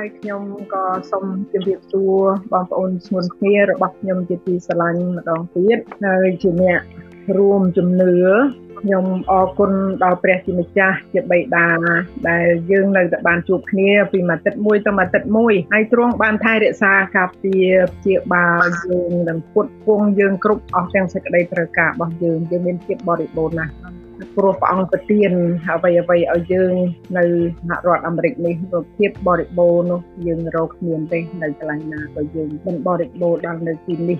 ហើយខ្ញុំក៏សូមជម្រាបសួរបងប្អូនស្ងួនគ្នារបស់ខ្ញុំជាទីស្រឡាញ់ម្ដងទៀតហើយជាអ្នករួមជំនឿខ្ញុំអរគុណដល់ព្រះជាម្ចាស់ជាបិតាដែលយើងនៅតែបានជួបគ្នា ពីមួយទឹកមួយទៅមួយទឹកមួយហើយទ្រង់បានថែរក្សាការពារជាបាលយើងនិងពុតពងយើងគ្រប់អស់ទាំងសេចក្តីត្រូវការរបស់យើងយើងមានភាពបរិបូរណ៍ណាស់ ព្រោះព្រះអង្គប្រទានអ្វីអ្វីឲ្យយើងនៅសហរដ្ឋអាមេរិកនេះភាពបរិបូរណ៍នោះយើងរកគ្មានទេនៅកន្លែងណាក៏យើងមិនបរិបូរណ៍ដល់នៅទីនេះ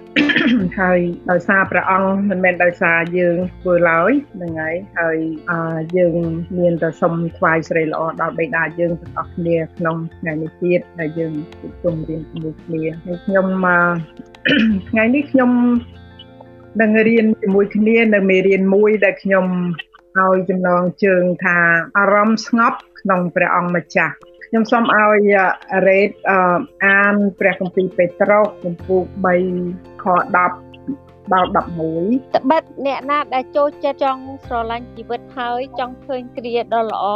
ហើយដោយសារព្រះអង្គមិនមែនដោយសារយើងធ្វើឡើយហ្នឹងហើយហើយយើងមានតែសុំថ្វាយសេរីល្អដល់បិតាយើងទាំងអស់គ្នាក្នុងថ្ងៃនេះទៀតដែលយើងជួបជុំរៀនជាមួយគ្នាហើយខ្ញុំថ្ងៃនេះខ្ញុំនឹងរៀនជាមួយគ្នានៅមេរៀនមួយដែលខ្ញុំ ឲ្យចំណងជើងថាអារម្មណ៍ស្ងប់ក្នុងព្រះអង្គម្ចាស់ខ្ញុំសូមឲ្យរ៉េតអានព្រះគម្ពីរពេត្រុសចំពោះ3ខ10ដល់11ត្បិតអ្នកណាដែលចូលចិត្តចង់ស្រឡាញ់ជីវិតហើយចង់ឃើញគ្រាដ៏ល្អ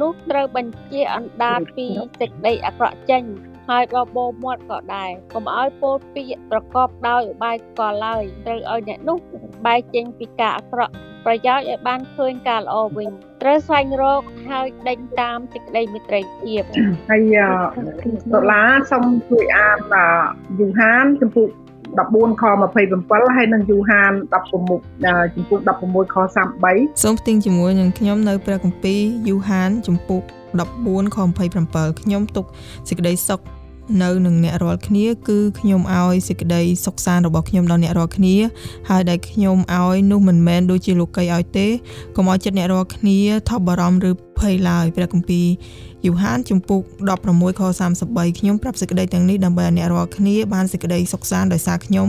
នោះត្រូវបញ្ជាអណ្ដាតពីសេចក្តីអាក្រក់ចេញហើយបបោមាត់ក៏ដែរកុំឲ្យពោលពាក្យប្រកបដោយឧបាយកលឡើយត្រូវឲ្យអ្នកនោះបែកចេញពីការអាក្រក់ ប្រយោជន៍ឲ្យបានឃើញការល្អវិញត្រូវស្វែងរកហើយដេញតាមសេចក្តីមេត្រីភាពហើយដុល្លារសូមជួយអានយូហានចំពោះ14ខ27ហើយនិងយូហាន16ចំពោះ16ខ33សូមផ្ទៀងជាមួយនឹងខ្ញុំនៅព្រះគម្ពីរយូហានចំពោះ14ខ27ខ្ញុំទុកសេចក្តីសុខ នៅនឹងអ្នករាល់គ្នាគឺខ្ញុំឲ្យសេចក្តីសុខសាន្តរបស់ខ្ញុំដល់អ្នករាល់គ្នាហើយដែលខ្ញុំឲ្យនោះមិនមែនដូចជាលោកីឲ្យទេកុំឲ្យចិត្តអ្នករាល់គ្នាថប់បារម្ភឬភ័យឡើយព្រះគម្ពីរយូហានជំពូក16ខ33ខ្ញុំប្រាប់សេចក្តីទាំងនេះដើម្បីឲ្យអ្នករាល់គ្នាបានសេចក្តីសុខសាន្តដោយសារខ្ញុំ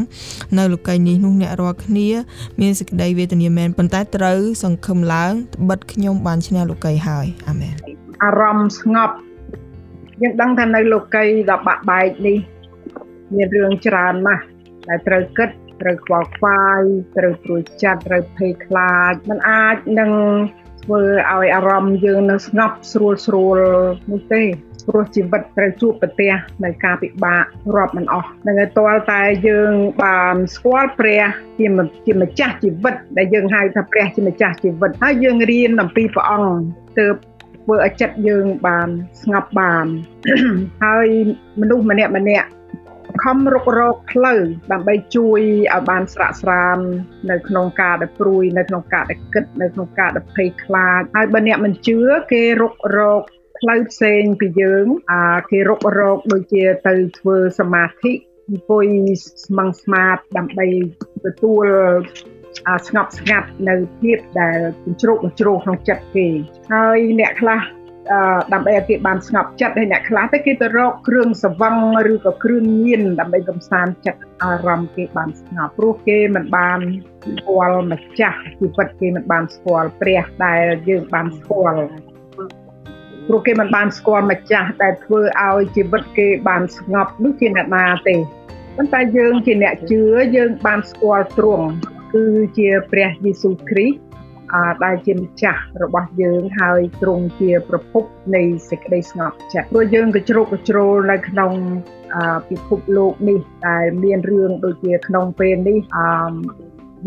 នៅលោកីនេះនោះអ្នករាល់គ្នាមានសេចក្តីវេទនាមែនប៉ុន្តែត្រូវសង្ឃឹមឡើងត្បិតខ្ញុំបានឈ្នះលោកីហើយអាមែនអារម្មណ៍ស្ងប់ យើងដឹងថានៅលោកីដ៏បាក់បែកនេះមានរឿងច្រើនណាស់ដែលត្រូវគិតត្រូវខ្វល់ខ្វាយត្រូវព្រួយចិត្តត្រូវភ័យខ្លាចมันអាចនឹងធ្វើឲ្យអារម្មណ៍យើងនៅស្ងប់ស្រួលស្រួលនោះទេព្រោះជីវិតត្រូវជួបប្រទះនៅការពិបាករាប់មិនអស់នឹងឲ្យទាល់តែយើងបានស្គាល់ព្រះជាជាម្ចាស់ជីវិតដែលយើងហៅថាព្រះជាម្ចាស់ជីវិតហើយយើងរៀនអំពីព្រះអង្គទើប ធ្វើឲ្យចិត្តយើងបានស្ងប់បានហើយមនុស្សម្នាក់ម្នាក់ខំរុករកផ្លូវដើម្បីជួយឲ្យបានស្រាក់ស្រាននៅក្នុងការដែលព្រួយនៅក្នុងការដែលគិតនៅក្នុងការដែលភ័យខ្លាចហើយបើអ្នកមិនជឿគេរុករកផ្លូវផ្សេងពីយើងអាគេរុករកដូចជាទៅធ្វើសមាធិអង្គុយស្មឹងស្មាតដើម្បីទទួល ស្ងប់ស្ងាត់នៅភាពដែលជ្រោកជ្រោកក្នុងចិត្តគេហើយអ្នកខ្លះអឺដើម្បីឲ្យគេបានស្ងប់ចិត្តហើយអ្នកខ្លះទៅគេទៅរកគ្រឿងសវឹងឬក៏គ្រឿងញៀនដើម្បីកំសាន្តចិត្តអារម្មណ៍គេបានស្ងប់ព្រោះគេមិនបានស្គាល់ម្ចាស់ជីវិតគេមិនបានស្គាល់ព្រះដែលយើងបានស្គាល់ព្រោះគេមិនបានស្គាល់ម្ចាស់ដែលធ្វើឲ្យជីវិតគេបានស្ងប់នោះជាអ្នកណាទេ ប៉ុន្តែយើងជាអ្នកជឿយើងបានស្គាល់ទ្រង់គឺជាព្រះយេស៊ូវគ្រីស្ទដែលជាម្ចាស់របស់យើងហើយទ្រង់ជាប្រភពនៃសេចក្តីស្ងប់ចិត្តព្រោះយើងក៏ជ្រោកជ្រោលនៅក្នុងពិភពលោកនេះដែលមានរឿងដូចជាក្នុងពេលនេះអឺ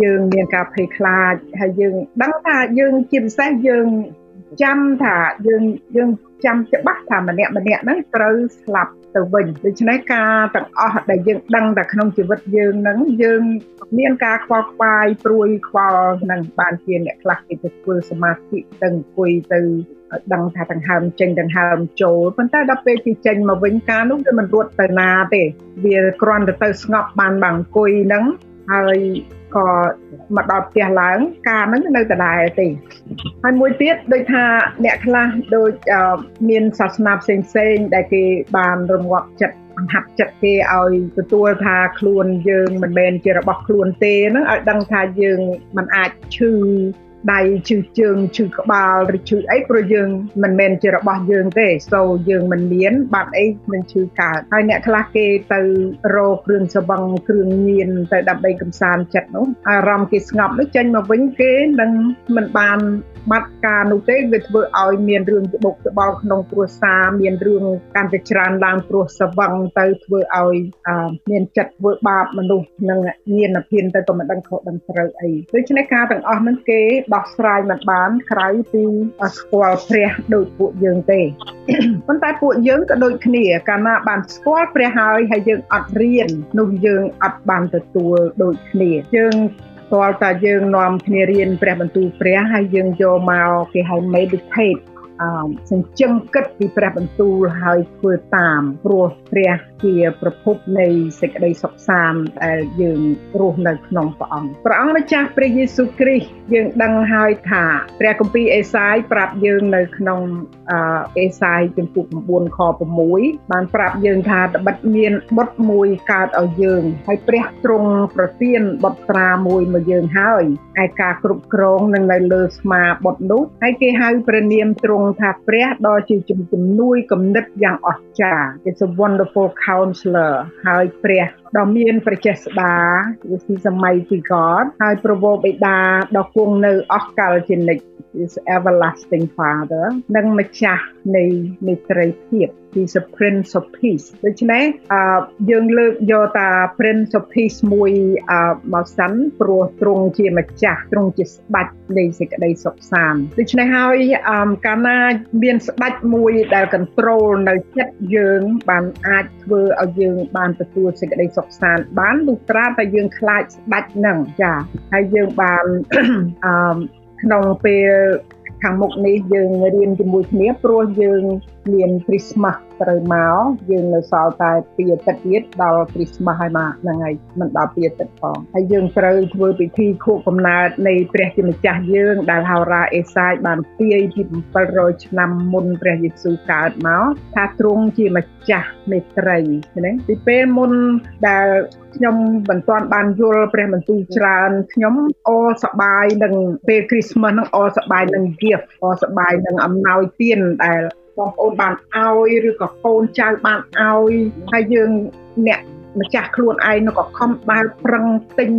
យើងមានការភ័យខ្លាចហើយយើងដឹងថាយើងជាពិសេសយើងចាំថាយើងយើងចាំច្បាស់ថាម្នាក់ម្នាក់ហ្នឹងត្រូវស្លាប់ ទៅវិញដូច្នេះការទាំងអស់ដែលយើងដឹងតែក្នុងជីវិតយើងហ្នឹងយើងមានការខ្វល់ខ្វាយព្រួយខ្វល់នឹងបានជាអ្នកខ្លះគេទៅធ្វើសមាធិទៅអង្គុយទៅដឹងថាដង្ហើមចេញដង្ហើមចូលប៉ុន្តែដល់ពេលគេចេញមកវិញការនោះវាមិនរត់ទៅណាទេ វាគ្រាន់តែទៅស្ងប់បានបាអង្គុយហ្នឹងហើយ ក៏មកដល់ផ្ទះឡើង ការហ្នឹងនៅដដែលទេហើយមួយទៀតដូចថាអ្នកខ្លះដូចមានសាសនាផ្សេងផ្សេងដែលគេបានរងាប់ចិត្តបង្ហាត់ចិត្តគេឲ្យទទួលថាខ្លួនយើងមិនមែនជារបស់ខ្លួនទេហ្នឹងឲ្យដឹងថាយើងមិនអាចឈឺ ដៃឈឺជើងឈឺក្បាលឬឈឺអីព្រោះយើងមិនមែនជារបស់យើងទេសូយើងមិនមានបាត់អីនឹងឈឺកើតហើយអ្នកខ្លះគេទៅរកគ្រឿងសបឹងគ្រឿងញៀនទៅដើម្បីកំសាន្តចិត្តនោះអារម្មណ៍គេស្ងប់នោះចេញមកវិញគេនឹងមិនបានបាត់ការនោះទេវាធ្វើឲ្យមានរឿងច្បុកច្បល់ក្នុងគ្រួសារមានរឿងកាន់តែច្រើនឡើងព្រោះសវឹងទៅធ្វើឲ្យមានចិត្តធ្វើបាបមនុស្សនិងមានអភិនទៅក៏មិនដឹងខុសដឹងត្រូវអីដូច្នេះការទាំងអស់ហ្នឹងគេដោះស្រាយមិនបានក្រៅពីស្គាល់ព្រះដូចពួកយើងទេប៉ុន្តែពួកយើងក៏ដូចគ្នាកាលណាបានស្គាល់ព្រះហើយហើយយើងអត់រៀននោះយើងអត់បានទទួលដូចគ្នាយើងស្គាល់តែយើងនាំគ្នារៀនព្រះបន្ទូលព្រះហើយយើងយកមកគេហៅ meditate អឺ សញ្ជឹងគិតពីព្រះបន្ទូលហើយធ្វើតាមព្រោះព្រះជាប្រភពនៃសេចក្តីសុខសាន្តដែលយើងរស់នៅក្នុងព្រះអង្គព្រះអង្គម្ចាស់ព្រះយេស៊ូវគ្រីស្ទយើងដឹងហើយថាព្រះគម្ពីរអេសាយប្រាប់យើងនៅក្នុងអេសាយជំពូក9ខ6បានប្រាប់យើងថាត្បិតមានបុត្រមួយកើតឲ្យយើងហើយព្រះទ្រង់ប្រទានបុត្រាមួយមកយើងហើយឯការគ្រប់គ្រងនឹងនៅលើស្មាបុត្រនោះហើយគេហៅព្រះនាមទ្រង់ថាព្រះដ៏ជាជំនួយគំនិតយ៉ាងអស្ចារ្យ It's a wonderful counselor ហើយព្រះដ៏មានប្រជាស្ដា is he a mighty god ហើយប្រពោបិតាដ៏គង់នៅអស់កលជានិច្ច is everlasting father និងម្ចាស់នៃនៃត្រីភាព he's a prince of peace ដូច្នេះអឺយើងលើកយកតា prince of peace មួយអឺមកសិនព្រោះទ្រង់ជាម្ចាស់ទ្រង់ជាស្ដេចនៃសេចក្តីសុខសាន្តដូច្នេះហើយអឺកាលណាមានស្ដេចមួយដែល control នៅចិត្តយើងបានអាចធ្វើឲ្យយើងបានទទួលសេចក្តីសុខសាន្តបានលុះត្រាតែយើងខ្លាចស្ដាច់នឹងចាហើយយើងបានអឺក្នុងពេលខាងមុខនេះយើងរៀនជាមួយគ្នាព្រោះយើងមាន Christmas ត្រូវមកយើងនៅសល់តែពីអាទិត្យទៀតដល់ Christmas ហើយមកហ្នឹងហើយមិនដល់ពីអាទិត្យផងហើយយើងត្រូវធ្វើពិធីខួបកំណើតនៃព្រះជាម្ចាស់យើង ដែលហោរាអេសាយបានទាយពី700ឆ្នាំមុនព្រះយេស៊ូវកើតមកថាទ្រង់ជាម្ចាស់មេត្រីណាពីពេលមុនដែលខ្ញុំមិនទាន់បានយល់ព្រះបន្ទូលច្រើនខ្ញុំអសប្បាយនឹងពេល Christmas ហ្នឹងអសប្បាយនឹង gift អសប្បាយនឹងអំណោយទានដែល បងប្អូនបានឲ្យឬក៏កូនចៅបានឲ្យហើយយើងអ្នកម្ចាស់ខ្លួនឯងនោះក៏ខំដើរប្រឹងទិញ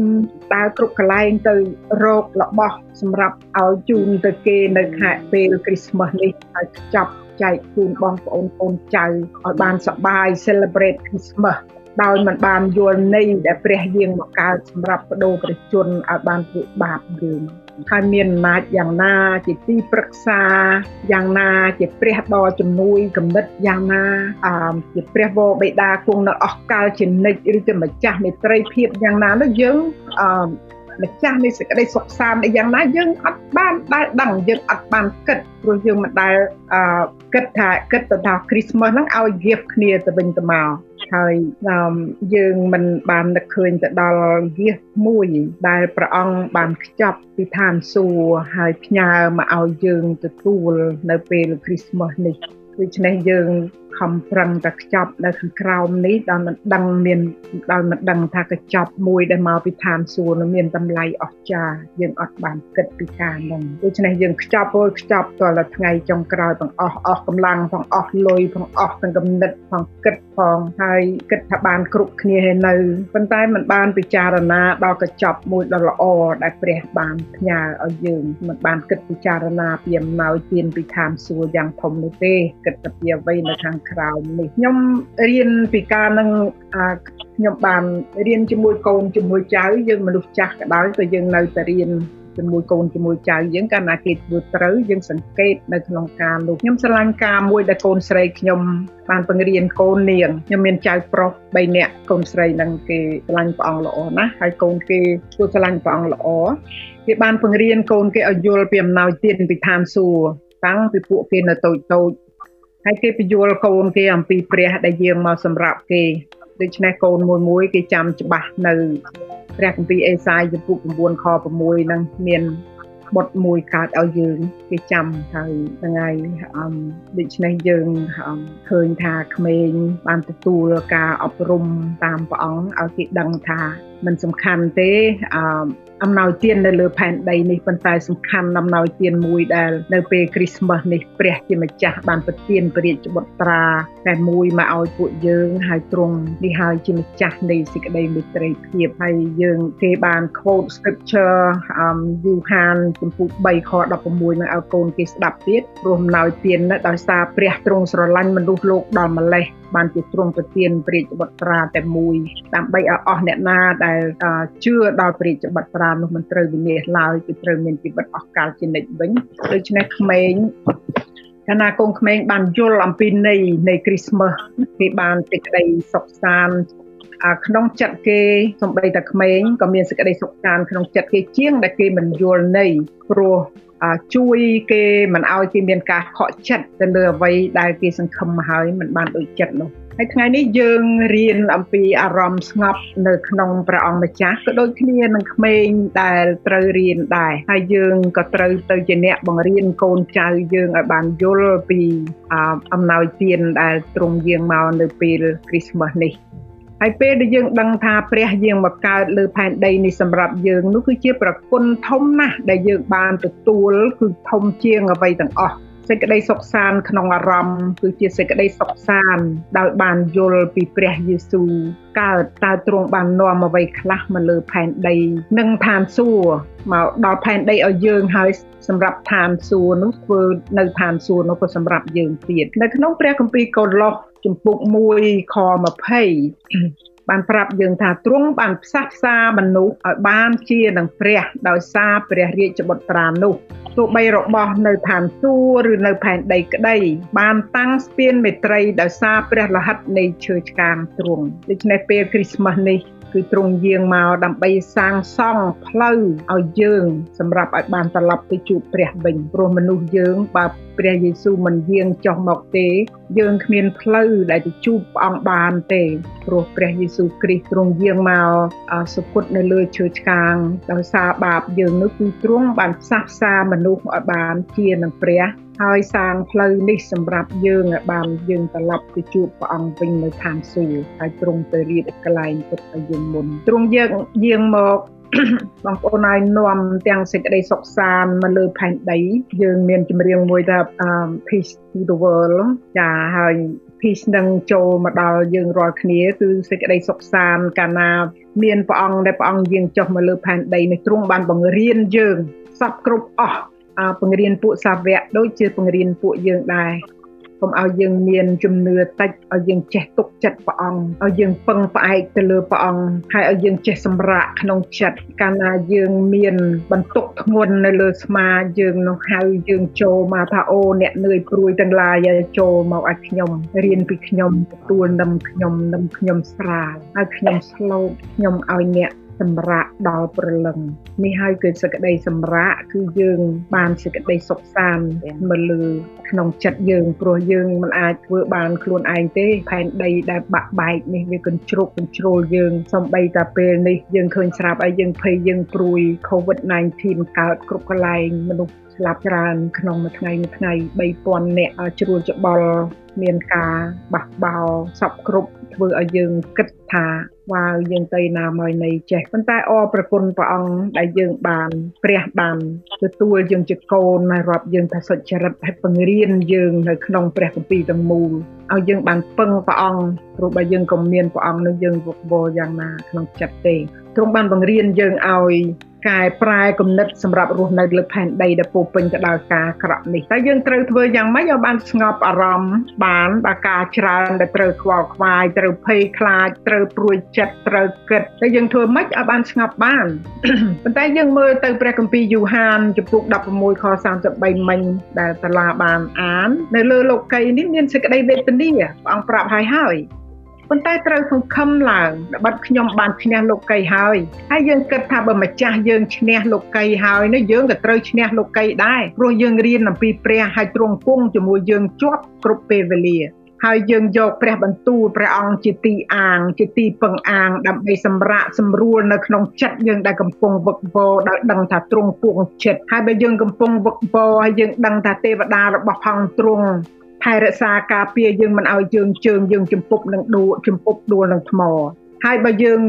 ដើរគ្រប់កន្លែងទៅរករបស់សម្រាប់ឲ្យជូនទៅគេនៅខែពេល Christmas នេះហើយខ្ចប់ចែកជូនបងប្អូនកូនចៅឲ្យបានសប្បាយ celebrate Christmas ដោយមិនបានយល់ន័យដែលព្រះយាងមកកើតសម្រាប់បដូរព្រះជន្មឲ្យបានធ្វើបាបយើង ហើយមានអំណាចយ៉ាងណាជាទីប្រឹក្សាយ៉ាងណាជាព្រះដ៏ជំនួយគំនិតយ៉ាងណាអឺជាព្រះវរបិតាគង់នៅអស់កលជានិច្ចឬជាម្ចាស់មេត្រីភាពយ៉ាងណានោះយើងអឺម្ចាស់នៃសេចក្តីសុខសាន្តយ៉ាងណាយើងអត់បានដែលដឹងយើងអត់បានគិតព្រោះយើងមិនដែលអឺ គិតថាគិតទៅថា Christmas ហ្នឹងឲ្យ gift គ្នាទៅវិញទៅមកហើយយើងមិនបាននឹកឃើញទៅដល់វាមួយដែលព្រះអង្គបានខ្ចប់ពីឋានសួគ៌ហើយផ្ញើមកឲ្យយើងទទួលនៅពេល Christmas នេះដូច្នេះយើង ខំប្រឹងតែខ្ចប់នៅខាងក្រោមនេះដល់មិនដឹងមានដល់មិនដឹងថាកញ្ចប់មួយដែលមកពីឋានសួគ៌នោះមានតម្លៃអស្ចារ្យយើងអត់បានគិតពីការនោះដូច្នេះយើងខ្ចប់ហើយខ្ចប់តរថ្ងៃចុងក្រោយទាំងអស់អស់កម្លាំងទាំងអស់លុយទាំងអស់ទាំងគំនិតផងគិតផងហើយគិតថាបានគ្រប់គ្នាហើយនៅប៉ុន្តែมันបានពិចារណាដល់កញ្ចប់មួយដ៏ល្អដែលព្រះបានផ្ញើឲ្យយើងมันបានគិតពិចារណាពីអំណោយទានពីឋានសួគ៌យ៉ាងធំនោះទេគិតតែពីអ្វីនៅខាង ក្រោមនេះខ្ញុំរៀនពីការនឹងខ្ញុំបានរៀនជាមួយកូនជាមួយចៅយើងមនុស្សចាស់ក៏ដោយក៏យើងនៅតែរៀនជាមួយកូនជាមួយចៅយើងកាលណាគេធ្វើត្រូវយើងសង្កេតនៅក្នុងការនោះខ្ញុំស្រឡាញ់ការមួយដែលកូនស្រីខ្ញុំបានបង្រៀនកូននាងខ្ញុំមានចៅប្រុស3នាក់កូនស្រីនឹងគេស្រឡាញ់ព្រះអង្គល្អណាស់ហើយកូនគេធ្វើស្រឡាញ់ព្រះអង្គល្អគេបានបង្រៀនកូនគេឲ្យយល់ពីអំណោយទានពីឋានសួគ៌តាំងពីពួកគេនៅតូចតូច ហើយគេបញ្យល់កូនគេអំពីព្រះដែលយាងមកសម្រាប់គេដូច្នេះកូនមួយមួយគេចាំច្បាស់នៅព្រះគម្ពីរអេសាយជំពូក9ខ6ហ្នឹងមានបុតមួយកើតឲ្យយើងគេចាំហើយថ្ងៃអមដូច្នេះយើងឃើញថាក្មេងបានទទួលការអប់រំតាមព្រះអង្គឲ្យគេដឹងថាមិនសំខាន់ទេអឺអំណោយទាននៅលើផែនដីនេះប៉ុន្តែសំខាន់អំណោយទានមួយដែលនៅពេលគ្រីស្មាស់នេះព្រះជាម្ចាស់បានប្រទានព្រះរាជបុត្រាតែមួយមកឲ្យពួកយើងហើយទ្រង់នេះហើយជាម្ចាស់នៃសេចក្តីមេត្រីភាពហើយយើងគេបាន quote scripture អមយូហានចំពុក3ខ16មកឲ្យកូនគេស្ដាប់ទៀតព្រោះអំណោយទានដោយសារព្រះទ្រង់ស្រឡាញ់មនុស្សលោកដល់ម្លេះបានជាទ្រង់ប្រទានព្រះរាជបុត្រាតែមួយដើម្បីឲ្យអស់អ្នកណាដែលជឿដល់ព្រះរាជបុត្រានោះមិនត្រូវវិនាសឡើយគឺត្រូវមានជីវិតអស់កលជានិច្ចវិញដូច្នេះក្មេងកាលណាកូនក្មេងបានយល់អំពីន័យនៃគ្រីស្មាស់គេបានសេចក្តីសុខសាន្តក្នុងចិត្តគេសំបីតែក្មេងក៏មានសេចក្តីសុខសាន្តក្នុងចិត្តគេជាងដែលគេមិនយល់ន័យព្រោះ ជួយគេមិនឲ្យគេមានការខកចិត្តទៅលើអ្វីដែលគេសង្ឃឹមមកហើយមិនបានដូចចិត្តនោះហើយថ្ងៃនេះយើងរៀនអំពីអារម្មណ៍ស្ងប់នៅក្នុងព្រះអង្គម្ចាស់ក៏ដូចគ្នានឹងក្មេងដែលត្រូវរៀនដែរហើយយើងក៏ត្រូវទៅជាអ្នកបង្រៀនកូនចៅយើងឲ្យបានយល់ពីអំណោយទានដែលទ្រង់យាងមកនៅពេលគ្រីស្មាស់នេះ ហើយពេលដែលយើងដឹងថាព្រះយាងមកកើតលើផែនដីនេះសម្រាប់យើងនោះគឺជាប្រគុណធំណាស់ដែលយើងបានទទួលគឺធំជាងអ្វីទាំងអស់ សេចក្តីសុខសាន្តក្នុងអារម្មណ៍គឺជាសេចក្តីសុខសាន្តដោយបានយល់ពីព្រះយេស៊ូវកើតតើទ្រង់បាននាំអ្វីខ្លះមកលើផែនដីនិងឋានសួគ៌មកដល់ផែនដីឲ្យយើងហើយសម្រាប់ឋានសួគ៌នោះធ្វើនៅឋានសួគ៌នោះក៏សម្រាប់យើងទៀតនៅក្នុងព្រះគម្ពីរកូឡូសជំពូក1ខ20 បានប្រាប់យើងថាទ្រង់បានផ្សះផ្សាមនុស្សឲ្យបានជានឹងព្រះដោយសារព្រះរាជបុត្រានោះទោះបីរបស់នៅឋានសួគ៌ឬនៅផែនដីក្តី បានតាំងស្ពានមេត្រីដោយសារព្រះលហិតនៃឈើឆ្កាងទ្រង់ដូច្នេះពេលគ្រីស្មាស់នេះ គឺទ្រង់យាងមកដើម្បីសាងសង់ផ្លូវឲ្យយើង សម្រាប់ឲ្យបានត្រឡប់ទៅជួបព្រះវិញព្រោះមនុស្សយើងបើព្រះយេស៊ូវមិនយាងចុះមកទេ យើងគ្មានផ្លូវដែលទៅជួបព្រះអង្គបានទេព្រោះព្រះយេស៊ូវគ្រីស្ទទ្រង់យាងមកសុគតនៅលើឈើឆ្កាងដោយសារបាបយើងនោះគឺទ្រង់បានផ្សះផ្សាមនុស្សឲ្យបានជានឹងព្រះ ហើយសាងផ្លូវនេះសម្រាប់យើងឲ្យបានយើងត្រឡប់ទៅជួបព្រះអង្គវិញនៅឋានសួគ៌ហើយទ្រង់ទៅរៀបកន្លែងពុតឲ្យយើងមុនទ្រង់យើងយាងមកបងប្អូនឲ្យនាំទាំងសេចក្តីសុខសាន្តមកលើផែនដី យើងមានចម្រៀងមួយថា peace to the world ចាហើយ peace នឹងចូលមកដល់យើងរាល់គ្នាគឺសេចក្តីសុខសាន្តកាលណាមានព្រះអង្គដែលព្រះអង្គយាងចុះមកលើផែនដីនេះទ្រង់បានបង្រៀនយើងសពគ្រប់អស់ បង្រៀនពួកសាវកដូចជាបង្រៀនពួកយើងដែរកុំឲ្យយើងមានជំនឿតិចឲ្យយើងចេះទុកចិត្តព្រះអង្គឲ្យយើងពឹងផ្អែកទៅលើព្រះអង្គហើយឲ្យយើងចេះសម្រាកក្នុងចិត្តកាលណាយើងមានបន្ទុកធ្ងន់នៅលើស្មាយើងនោះហៅយើងចូលមកថាអូអ្នកនឿយព្រួយទាំងឡាយចូលមកឲ្យខ្ញុំរៀនពីខ្ញុំទទួលនឹមខ្ញុំនឹមខ្ញុំស្រាលហើយខ្ញុំស្លូតខ្ញុំឲ្យអ្នក សម្រាកដល់ព្រលឹងនេះហើយគឺសេចក្តីសម្រាកគឺយើងបានសេចក្តីសុខសាន្តមកលើក្នុងចិត្តយើងព្រោះយើងមិនអាចធ្វើបានខ្លួនឯងទេផែនដីដែលបាក់បែកនេះវាកញ្ជ្រោកកញ្ជ្រោលយើងសំបីតែពេលនេះយើងឃើញស្រាប់ហើយយើងភ័យយើងព្រួយ COVID-19 កើតគ្រប់កន្លែងមនុស្ស ស្លាប់ច្រើនក្នុងមួយថ្ងៃមួយថ្ងៃ3000នាក់ជ្រួលច្បល់មានការបះបោសពគ្រប់ធ្វើឲ្យយើងគិតថាវ៉ាវយើងទៅណាមកនៃចេះប៉ុន្តែអរប្រគុណព្រះអង្គដែលយើងបានព្រះបានទទួលយើងជាកូនមករាប់យើងថាសុចរិតឲ្យបង្រៀនយើងនៅក្នុងព្រះគម្ពីរទាំងមូលឲ្យយើងបានពឹងព្រះអង្គព្រោះបើយើងក៏មានព្រះអង្គនោះយើងវឹកវរយ៉ាងណាក្នុងចិត្តទេ ទ្រង់បានបង្រៀនយើងឲ្យកែប្រែគំនិតសម្រាប់រស់នៅលើផែនដីដែលពោពេញទៅដោយការក្រក់នេះតែយើងត្រូវធ្វើយ៉ាងម៉េចឲ្យបានស្ងប់អារម្មណ៍បានបើការច្រើនដែលត្រូវខ្វល់ខ្វាយត្រូវភ័យខ្លាចត្រូវព្រួយចិត្តត្រូវគិតតែយើងធ្វើម៉េចឲ្យបានស្ងប់បានប៉ុន្តែយើងមើលទៅព្រះគម្ពីរយូហានចំពុក16ខ33មិញដែលតាឡាបានអាន នៅលើលោកីនេះមានសេចក្តីវេទនាព្រះអង្គប្រាប់ឲ្យហើយ ប៉ុន្តែត្រូវសង្ឃឹមឡើងបាត់ខ្ញុំបានឈ្នះលោកីហើយហើយយើងគិតថាបើម្ចាស់យើងឈ្នះលោកីហើយនោះយើងក៏ត្រូវឈ្នះលោកីដែរព្រោះយើងរៀនអំពីព្រះហើយទ្រង់គង់ជាមួយយើងជាប់គ្រប់ពេលវេលាហើយយើងយកព្រះបន្ទូលព្រះអង្គជាទីអាង ជាទីពឹងអាង ដើម្បីសម្រាកសម្រួលនៅក្នុងចិត្តយើងដែលកំពុងវឹកវរដោយដឹងថាទ្រង់ពួងចិត្តហើយបើយើងកំពុងវឹកវរហើយយើងដឹងថាទេវតារបស់ផងទ្រង់ ថែរក្សាការពារយើងមិនឲ្យយើងជើងយើងជំពប់នឹងដួលជំពប់ដួលនឹងថ្មហើយបើយើង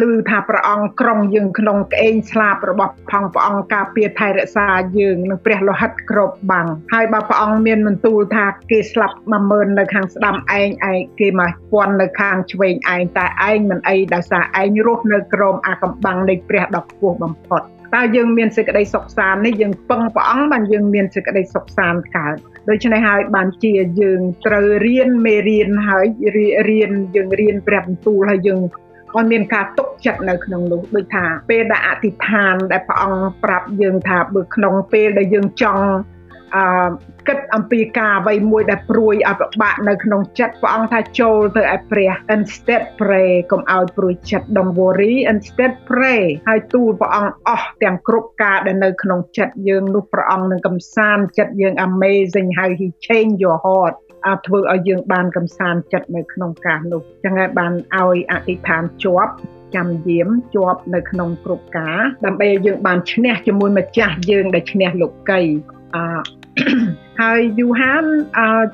ឮថាព្រះអង្គក្រុងយើងក្នុងក្អេងស្លាបរបស់ផងព្រះអង្គការពារថែរក្សាយើងនិងព្រះលោហិតគ្រប់បាំងហើយបើព្រះអង្គមានបន្ទូលថាគេស្លាប់10000នៅខាងស្ដាំឯងឯងគេមកពាន់នៅខាងឆ្វេងឯងតែឯងមិនអីដោយសារឯងរស់នៅក្រោមអាកំបាំងនៃព្រះដ៏ខ្ពស់បំផុតតើយើងមានសេចក្តីសុខសាន្តនេះយើងពឹងព្រះអង្គបានយើងមានសេចក្តីសុខសាន្តកើត ដូច្នេះហើយបានជាយើងត្រូវរៀនមេរៀនហើយរៀនយើងរៀនព្រះបន្ទូលហើយយើងឲ្យមានការទុកចិត្តនៅក្នុងនោះដូចថាពេលដែលអធិដ្ឋានដែលព្រះអង្គប្រាប់យើងថាបើក្នុងពេលដែលយើងចង់ អឺគិតអំពីការអ្វីមួយដែលព្រួយឲ្យពិបាកនៅក្នុងចិត្តព្រះអង្គថាចូលទៅឯព្រះ instead pray កុំឲ្យព្រួយចិត្ត don't worry instead pray ហើយទូលព្រះអង្គអស់ទាំងគ្រប់ការដែលនៅក្នុងចិត្តយើងនោះព្រះអង្គនឹងកំសាន្តចិត្តយើង amazing how he change your heart អាចធ្វើឲ្យយើងបានកំសាន្តចិត្តនៅក្នុងការនោះចឹងហើយបានឲ្យអធិដ្ឋានជាប់ចាំយាមជាប់នៅក្នុងគ្រប់ការដើម្បីឲ្យយើងបានឈ្នះជាមួយម្ចាស់យើងដែលឈ្នះលោកី អហើយយូហាន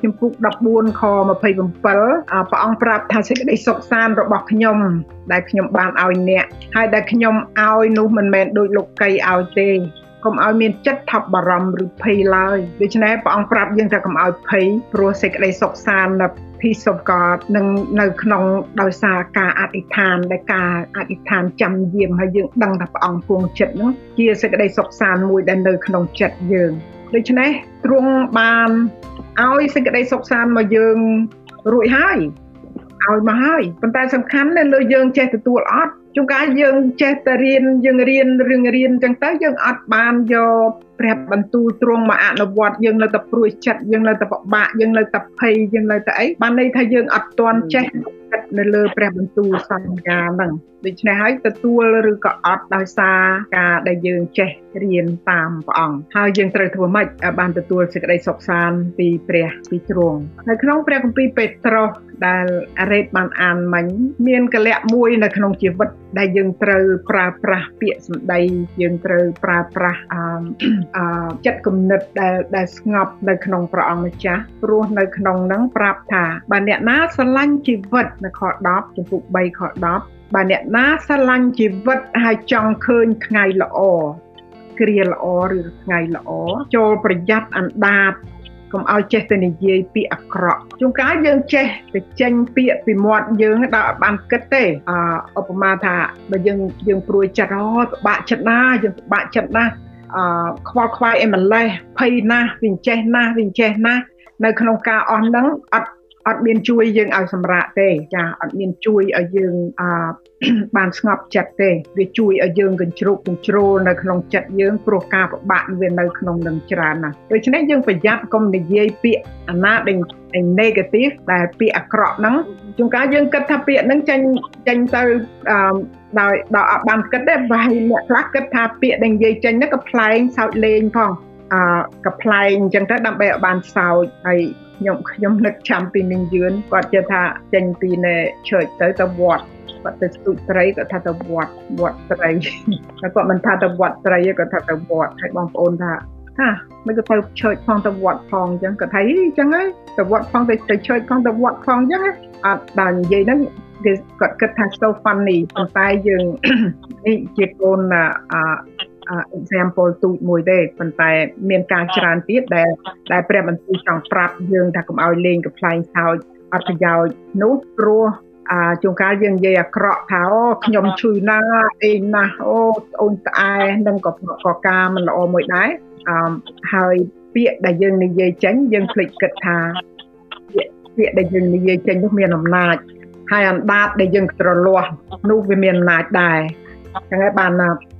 ជំពូក14ខ27ព្រះអង្គប្រាប់ថាសេចក្តីសុខសាន្តរបស់ខ្ញុំដែលខ្ញុំបានឲ្យអ្នកហើយដែលខ្ញុំឲ្យនោះមិនមែនដូចលោកីឲ្យទេកុំឲ្យមានចិត្តថប់បារម្ភឬភ័យឡើយដូច្នេះព្រះអង្គប្រាប់យើងថាកុំឲ្យភ័យព្រោះសេចក្តីសុខសាន្ត peace of God នឹងនៅក្នុងដោយសារការអធិដ្ឋានដែលការអធិដ្ឋានចាំយាមហើយយើងដឹងថាព្រះអង្គគង់ចិត្តនោះជាសេចក្តីសុខសាន្តមួយដែលនៅក្នុងចិត្តយើង ដូច្នេះទ្រង់បានឲ្យសេចក្តីសុខសាន្តមកយើងរួចហើយឲ្យមកហើយប៉ុន្តែសំខាន់នៅលើយើងចេះទទួលអត់ ជួនកាលយើងចេះតែរៀនយើងរៀនរឿងរៀនអញ្ចឹងទៅយើងអត់បានយកព្រះបន្ទូលទ្រង់មកអនុវត្តយើងនៅតែព្រួយចិត្តយើងនៅតែពិបាកយើងនៅតែភ័យយើងនៅតែអីបានន័យថាយើងអត់ទាន់ចេះចិត្តនៅលើព្រះបន្ទូលសន្យាហ្នឹងដូច្នេះហើយទទួលឬក៏អត់ដោយសារការដែលយើងចេះរៀនតាមព្រះអង្គហើយយើងត្រូវធ្វើម៉េចបានទទួលសេចក្តីសុខសាន្តពីព្រះពីទ្រង់នៅក្នុងព្រះគម្ពីរពេត្រុសដែលរ៉េតបានអានមិញមានកលៈមួយនៅក្នុងជីវិត ដែលយើងត្រូវប្រើប្រាស់ពាក្យសម្ដីយើងត្រូវប្រើប្រាស់អឺចិត្តគំនិតដែលដែលស្ងប់នៅក្នុងព្រះអង្គម្ចាស់ព្រោះនៅក្នុងហ្នឹងប្រាប់ថាបើអ្នកណាស្រឡាញ់ជីវិតនៅខ10ចំពុក3ខ10បើអ្នកណាស្រឡាញ់ជីវិតហើយចង់ឃើញថ្ងៃល្អគ្រាល្អឬថ្ងៃល្អចូលប្រយ័ត្នអណ្ដាត កុំឲ្យចេះតែនិយាយពាក្យអាក្រក់ជួនកាលយើងចេះតែចេញពាក្យពីមាត់យើងដល់បានគិតទេអឧបមាថាបើយើងយើងព្រួយចិត្តអូពិបាកចិត្តណាយើងពិបាកចិត្តណាអខ្វល់ខ្វាយអីម្លេះភ័យណាស់វាចេះណាស់វាចេះណាស់នៅក្នុងការអស់ហ្នឹងអត់អត់មានជួយយើងឲ្យសម្រាកទេចាអត់មានជួយឲ្យយើងអ បានស្ងប់ចិត្តទេវាជួយឲ្យយើងកញ្ជ្រោកកញ្ជ្រោលនៅក្នុងចិត្តយើងព្រោះការពិបាកវានៅក្នុងនឹងច្រើនណាស់ដូច្នេះយើងប្រយ័ត្នកុំនិយាយពាក្យអាណាដែល negative ដែលពាក្យអាក្រក់ហ្នឹងជួនកាលយើងគិតថាពាក្យហ្នឹងចេញចេញទៅដោយដោយអត់បានគិតទេបើអ្នកខ្លះគិតថាពាក្យដែលនិយាយចេញហ្នឹងក៏ប្លែងសើចលេងផងអឺកប្លែងអញ្ចឹងទៅដើម្បីឲ្យបានសើចហើយខ្ញុំខ្ញុំនឹកចាំពីនាងយឿនគាត់ជឿថាចេញពីនៅ church ទៅទៅវត្ត គាត់ទៅស្ទូចត្រីគាត់ថាទៅវត្តវត្តត្រីតែគាត់មិនថាទៅវត្តត្រីទេគាត់ថាទៅវត្តហើយបងប្អូនថាថាមិនក៏ទៅឆើចផងទៅវត្តផងអញ្ចឹងគាត់ថាអីអញ្ចឹងហ៎ទៅវត្តផងទៅទៅឆើចផងទៅវត្តផងអញ្ចឹងអត់ដល់និយាយហ្នឹងគេគាត់គិតថា so funny ប៉ុន្តែយើងនេះជាកូនអ example ទូចមួយទេប៉ុន្តែមានការច្រើនទៀតដែលដែលព្រះបន្ទូលចង់ប្រាប់យើងថាកុំឲ្យលេងកំ pl ែងសោចអត់ប្រយោជន៍នោះព្រោះ អាជួនកាលយើងនិយាយអាក្រក់ថាអូខ្ញុំឈឺណាស់អីណាស់អូអូនត្អែនឹងក៏ក៏ការមិនល្អមួយដែរអឺហើយពាក្យដែលយើងនិយាយចេញយើងភ្លេចគិតថាពាក្យពាក្យដែលយើងនិយាយចេញនោះមានអំណាចហើយអណ្ដាតដែលយើងត្រលាស់នោះវាមានអំណាចដែរចឹងហើយបាន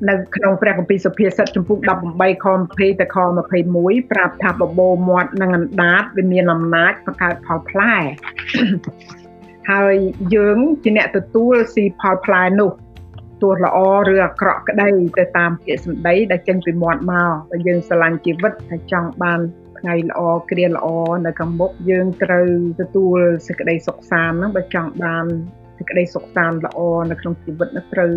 នៅក្នុងព្រះគម្ពីរសុភាសិតចំពុក18ខ20ទៅខ21ប្រាប់ថាបបោមាត់និងអណ្ដាតវាមានអំណាចបង្កើតផលផ្លែ ហើយយើងជាអ្នកទទួលស៊ីផលផ្លែនោះទោះល្អឬអាក្រក់ក្តីទៅតាមពាក្យសម្ដីដែលចេញពីមាត់មកបើយើងស្រឡាញ់ជីវិតហើយចង់បានថ្ងៃល្អគ្រាល្អនៅខាងមុខយើងត្រូវទទួលសេចក្តីសុខសាន្តហ្នឹងបើចង់បានសេចក្តីសុខសាន្តល្អនៅក្នុងជីវិតនោះត្រូវ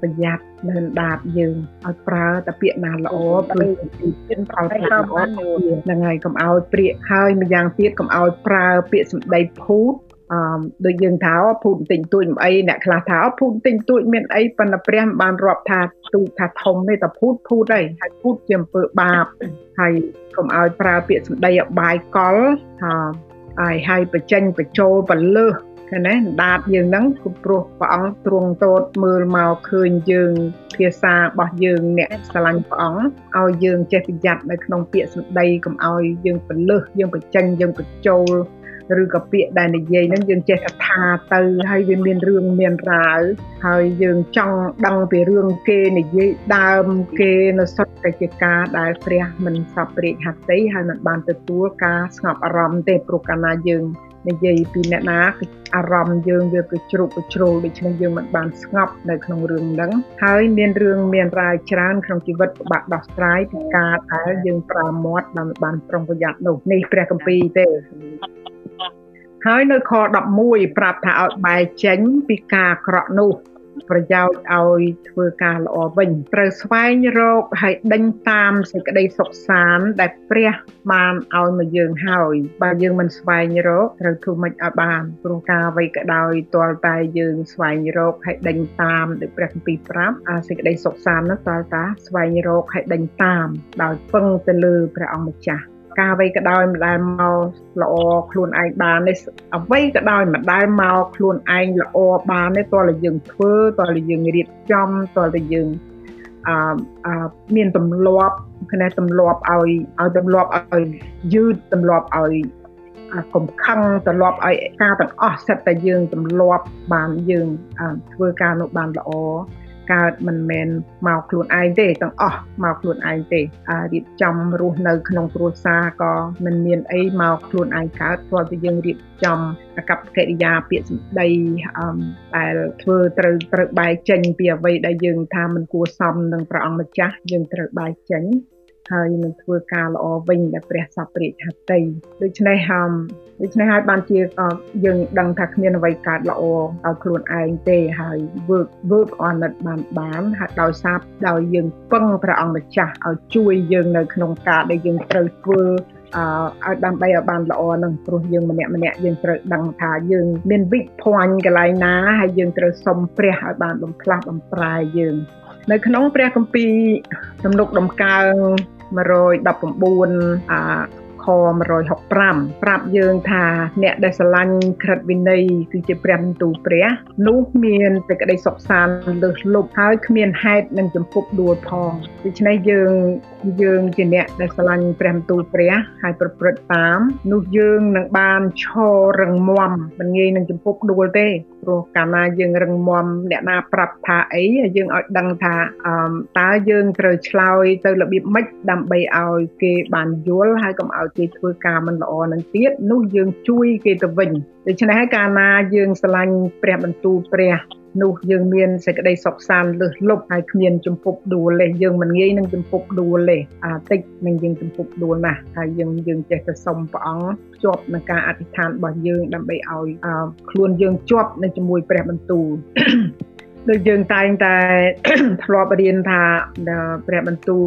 ប្រយ័ត្ននៅដាតយើងឲ្យប្រើតែពាក្យណាល្អព្រោះទីទៀតប្រើពាក្យល្អហ្នឹងហើយកុំឲ្យព្រាកហើយម្យ៉ាងទៀតកុំឲ្យប្រើពាក្យសម្ដីភូត អឺដូចយើងថាភូតបន្តិចតួចមិនអីអ្នកខ្លះថាភូតបន្តិចតួចមានអីប៉ុន្តែព្រះមិនបានរាប់ថាទូថាធំទេតែភូតភូតអីហើយភូតជាអំពើបាបហើយកុំឲ្យប្រើពាក្យសម្ដីអបាយកលថាហើយហើយបញ្ចេញបញ្ចូលបលើសឃើញទេដាតយើងហ្នឹងគឺព្រោះព្រះអង្គទ្រង់តូតមើលមកឃើញយើងភាសារបស់យើងអ្នកស្រឡាញ់ព្រះអង្គឲ្យយើងចេះប្រយ័ត្ននៅក្នុងពាក្យសម្ដីកុំឲ្យយើងបលើសយើងបញ្ចេញយើងបញ្ចូល ឬក៏ពាក្យដែលនិយាយហ្នឹងយើងចេះថាទៅហើយវាមានរឿងមានរាវហើយយើងចង់ដឹងពីរឿងគេនិយាយដើមគេនៅសុទ្ធតែជាការដែលព្រះមិនសពព្រាកហត្ថីហើយមិនបានទទួលការស្ងប់អារម្មណ៍ទេព្រោះកាលណាយើងនិយាយពីអ្នកណាគឺអារម្មណ៍យើងវាគឺជ្រុកជ្រោលដូច្នេះយើងមិនបានស្ងប់នៅក្នុងរឿងហ្នឹងហើយមានរឿងមានរាយច្រើនក្នុងជីវិតពិបាកដោះស្រាយពីការដែលយើងប្រើមាត់ដើម្បីបានប្រុងប្រយ័ត្ននោះនេះព្រះគម្ពីរទេ ហើយនៅខ11ប្រាប់ថាឲ្យបែកចេញពីការអាក្រក់នោះប្រយោជន៍ឲ្យធ្វើការល្អវិញត្រូវស្វែងរកហើយដេញតាមសេចក្តីសុខសាន្តដែលព្រះបានឲ្យមកយើងហើយបើយើងមិនស្វែងរកត្រូវធ្វើម៉េចឲ្យបានព្រោះការអ្វីក៏ដោយទាល់តែយើងស្វែងរកហើយដេញតាមដោយព្រះគម្ពីរប្រាប់អាសេចក្តីសុខសាន្តនោះទាល់តាស្វែងរកហើយដេញតាមដោយពឹងទៅលើព្រះអង្គម្ចាស់ ការអ្វីក៏ដោយមិនដែលមកល្អខ្លួនឯងបានទេអ្វីក៏ដោយមិនដែលមកខ្លួនឯងល្អបានទេតើយើងធ្វើតើយើងរៀបចំតើយើងអឺមានទម្លាប់គណៈទម្លាប់ឲ្យឲ្យទម្លាប់ឲ្យយឺតទម្លាប់ឲ្យកំខឹងទម្លាប់ឲ្យការទាំងអស់សិតតែយើងទម្លាប់បានយើងធ្វើការនោះបានល្អ កើតមិនមែនមកខ្លួនឯងទេទាំងអស់មកខ្លួនឯងទេអារៀបចំរស់នៅក្នុងគ្រួសារក៏មិនមានអីមកខ្លួនឯងកើតព្រោះតែយើងរៀបចំអកប្បកិរិយាពាក្យសម្ដីដែលធ្វើត្រូវត្រូវបែកចេញពីអ្វីដែលយើងថាមិនគួរសមនឹងព្រះអង្គម្ចាស់យើងត្រូវបែកចេញ ហើយនឹងធ្វើការល្អវិញដែលព្រះសពរាជហត្ថីដូច្នេះហំដូច្នេះហើយបានជាយើងដឹងថាគ្មានអ្វីកើតល្អដល់ខ្លួនឯងទេហើយ work work on it បានបានហើយដោយសារដោយយើងពឹងព្រះអង្គម្ចាស់ឲ្យជួយយើងនៅក្នុងការដែលយើងត្រូវធ្វើអឺឲ្យដើម្បីឲ្យបានល្អនឹងព្រោះយើងម្នាក់ម្នាក់យើងត្រូវដឹងថាយើងមានវិភ័ញកន្លែងណាហើយយើងត្រូវសុំព្រះឲ្យបានបំផ្លាស់បំប្រែយើង នៅក្នុងព្រះគម្ពីរទំនុកដំកើង 119អាខ165ប្រាប់យើងថាអ្នកដែលស្រឡាញ់ក្រិតវិន័យគឺជាព្រះបន្ទូលព្រះ នោះមានសេចក្តីសុខសាន្តលើសលប់ហើយគ្មានហេតុនឹងចំពុកដួលផងដូច្នេះយើងយើងជាអ្នកដែលស្រឡាញ់ព្រះបន្ទូលព្រះហើយប្រព្រឹត្តតាមនោះយើងនឹងបានឈររឹងមាំមិនងាយនឹងចំពុកដួលទេព្រោះកាលណាយើងរឹងមាំអ្នកណាប្រាប់ថាអីយើងឲ្យដឹងថាតើយើងត្រូវឆ្លើយទៅរបៀបម៉េចដើម្បីឲ្យគេបានយល់ហើយកុំឲ្យគេធ្វើការមិនល្អនឹងទៀតនោះយើងជួយគេទៅវិញដូច្នេះហើយកាលណាយើងស្រឡាញ់ព្រះបន្ទូលព្រះនោះយើងមានសេចក្តីសុខសាន្តលើសលប់ហើយគ្មានជំពប់ដួលទេយើងមិនងាយនឹងជំពប់ដួលទេអាតិចនឹងយើងជំពប់ដួលណាស់ហើយយើងយើងចេះតែសុំព្រះអង្គជាប់នឹងការអធិដ្ឋានរបស់យើងដើម្បីឲ្យខ្លួនយើងជាប់នៅជាមួយព្រះបន្ទូលដូចយើងតែងតែធ្លាប់រៀនថាព្រះបន្ទូល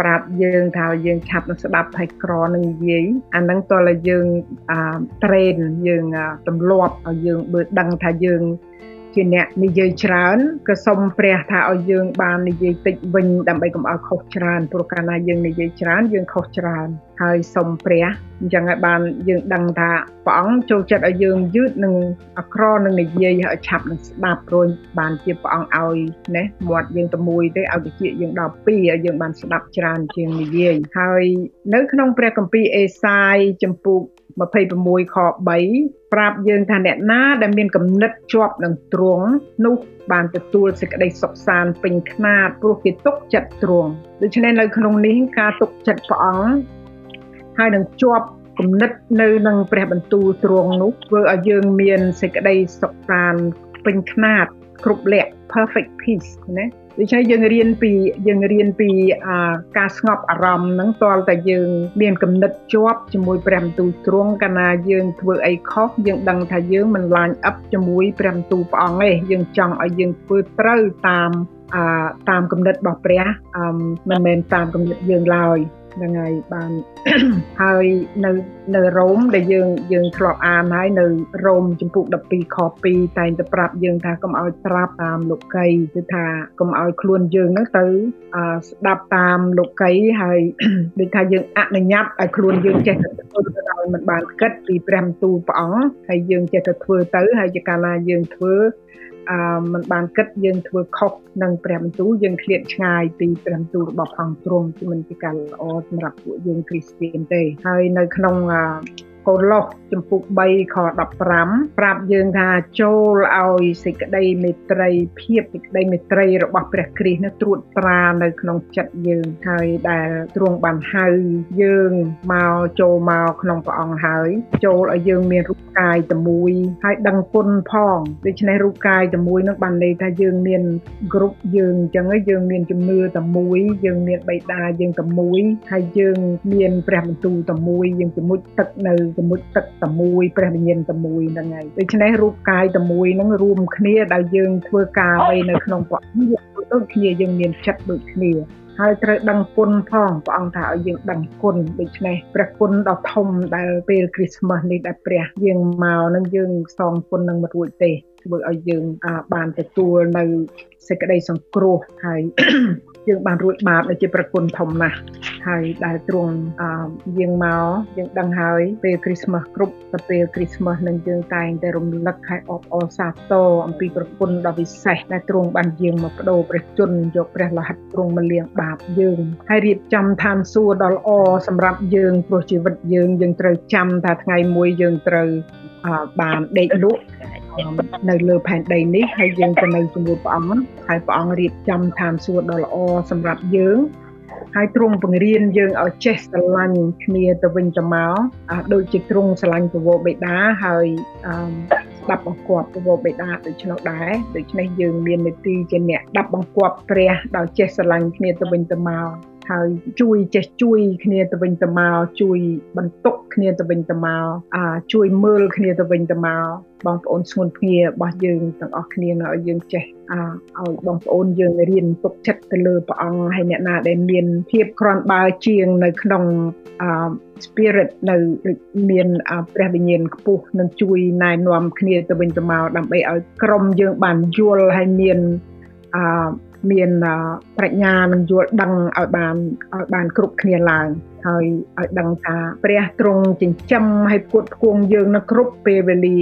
ប្រាប់យើងថាយើងឆាប់នឹងស្ដាប់ហើយក្រនឹងនិយាយអាហ្នឹងតើយើងត្រេនយើងទម្លាប់ឲ្យយើងបើដឹងថាយើង ជាអ្នកនិយាយច្រើនក៏សូមព្រះថាឲ្យយើងបាននិយាយតិចវិញដើម្បីកុំឲ្យខុសច្រើនព្រោះកាលណាយើងនិយាយច្រើនយើងខុសច្រើនហើយសូមព្រះអញ្ចឹងឲ្យបានយើងដឹងថាព្រះអង្គចូលចិត្តឲ្យយើងយឺតនឹងអក្រនឹងនិយាយឲ្យឆាប់នឹងស្ដាប់ព្រោះបានជាព្រះអង្គឲ្យណាមាត់យើងតែមួយទេឲ្យវិជាយើងដល់ពីរឲ្យយើងបានស្ដាប់ច្រើនជាងនិយាយហើយនៅក្នុងព្រះគម្ពីរអេសាយចំពុក 26ខ3ប្រាប់យើងថាអ្នកណាដែលមានគំនិតជាប់នឹងទ្រង់នោះបានទទួលសេចក្តីសុខសាន្តពេញខ្នាតព្រោះគេទុកចិត្តទ្រង់ដូច្នេះនៅក្នុងនេះការទុកចិត្តព្រះអង្គហើយនឹងជាប់គំនិតនៅនឹងព្រះបន្ទូលទ្រង់នោះធ្វើឲ្យយើងមានសេចក្តីសុខសាន្តពេញខ្នាតគ្រប់លក្ខ perfect peace ណា ដូច្នេះយើងរៀនពីយើងរៀនពីការស្ងប់អារម្មណ៍ហ្នឹងតលតែយើងមានគំនិតជាប់ជាមួយព្រះបន្ទូលទ្រង់កាលណាយើងធ្វើអីខុសយើងដឹងថាយើងមិនឡាញអឹបជាមួយព្រះបន្ទូលព្រះអង្គទេយើងចង់ឲ្យយើងធ្វើត្រូវតាមអាតាមគំនិតរបស់ព្រះអឺមិនមែនតាមគំនិតយើងឡើយ ហ្នឹងហើយបានហើយនៅនៅរ៉ូមដែលយើងយើងធ្លាប់អានហើយនៅរ៉ូមចំពុក12ខ2តែងតែប្រាប់យើងថាកុំឲ្យត្រាប់តាមលោកីគឺថាកុំឲ្យខ្លួនយើងហ្នឹងទៅស្ដាប់តាមលោកីហើយដូចថាយើងអនុញ្ញាតឲ្យខ្លួនយើងចេះទៅធ្វើទៅដោយមិនបានគិតពីព្រះបន្ទូលព្រះអង្គហើយយើងចេះតែធ្វើទៅហើយជាកាលណាយើងធ្វើ អឺมันបានគិតយើងធ្វើខុសនឹងព្រះបន្ទូលយើងឃ្លាតឆ្ងាយពីព្រះបន្ទូលរបស់ផងទ្រង់គឺមិនជាការល្អសម្រាប់ពួកយើងគ្រីស្ទានទេហើយនៅក្នុង កូឡូសចំពុក3ខ15ប្រាប់យើងថាចូលឲ្យសេចក្តីមេត្រីភាពសេចក្តីមេត្រីរបស់ព្រះគ្រីស្ទនោះត្រួតត្រានៅក្នុងចិត្តយើងហើយដែលទ្រង់បានហៅយើងមកចូលមកក្នុងព្រះអង្គហើយចូលឲ្យយើងមានរូបកាយតែមួយហើយដឹងគុណផងដូច្នេះរូបកាយតែមួយនោះបានន័យថាយើងមានគ្រប់យើងអញ្ចឹងយើងមានជំនឿតែមួយយើងមានបេតាយើងតែមួយហើយយើងមានព្រះបន្ទូលតែមួយយើងជាមួយទឹកនៅជាមួយទឹកតែមួយព្រះវិញ្ញាណតែមួយហ្នឹងហើយដូច្នេះរូបកាយតែមួយហ្នឹងរួមគ្នាដែលយើងធ្វើការអ្វីនៅក្នុងព្រះអង្គដូចគ្នាយើងមានចិត្តដូចគ្នាហើយត្រូវដឹងគុណផងព្រះអង្គថាឲ្យយើងដឹងគុណដូច្នេះព្រះគុណដ៏ធំដែលពេលគ្រីស្មាស់នេះដែលព្រះយើងមកនឹងយើងសងគុណនឹងមិនរួចទេធ្វើឲ្យយើងបានទទួលនៅសេចក្តីសង្គ្រោះហើយ យើងបានរួចបាបដែលជាប្រគុណធំណាស់ហើយដែលទ្រង់យើងមកយើងដឹងហើយពេលគ្រីស្មាស់គ្រប់ទៅពេលគ្រីស្មាស់នឹងយើងតែងតែរំលឹកហើយអបអរសាទរអំពីប្រគុណដ៏វិសេសដែលទ្រង់បានយើងមកបដូរព្រះជន្មយកព្រះលហិតទ្រង់មកលាងបាបយើងហើយរៀបចំឋានសួគ៌ដ៏ល្អសម្រាប់យើងព្រោះជីវិតយើងយើងត្រូវចាំថាថ្ងៃមួយយើងត្រូវបានដេកលក់ នៅលើផែនដីនេះហើយយើងទៅនៅជាមួយព្រះអង្គហើយព្រះអង្គរៀបចំឋានសួគ៌ដ៏ល្អសម្រាប់យើងហើយទ្រង់បង្រៀនយើងឲ្យចេះស្រឡាញ់គ្នាទៅវិញទៅមកដូចជាទ្រង់ស្រឡាញ់ពវរបេតាហើយស្ដាប់បង្គាប់ពវរបេតាដូច្នោះដែរដូច្នេះយើងមាននីតិជាអ្នកដាប់បង្គាប់ព្រះដោយចេះស្រឡាញ់គ្នាទៅវិញទៅមក ហើយជួយចេះជួយគ្នាទៅវិញទៅមកជួយបន្ទុកគ្នាទៅវិញទៅមកអាជួយមើលគ្នាទៅវិញទៅមកបងប្អូនស្ងួនភ្ងារបស់យើងទាំងអស់គ្នានៅឲ្យយើងចេះឲ្យបងប្អូនយើងរៀនទុកចិត្តទៅលើព្រះអង្គហើយអ្នកណាដែលមានភាពក្រាន់បើជាងនៅក្នុងអឺ spirit នៅមានព្រះវិញ្ញាណខ្ពស់នឹងជួយណែនាំគ្នាទៅវិញទៅមកដើម្បីឲ្យក្រុមយើងបានយល់ហើយមានអឺ មានប្រាជ្ញានិងយល់ដឹងឲ្យបានឲ្យបានគ្រប់គ្នាឡើងហើយឲ្យដឹងថាព្រះទ្រង់ចិញ្ចឹមឲ្យគួតគួងយើងនៅគ្រប់ពេលវេលា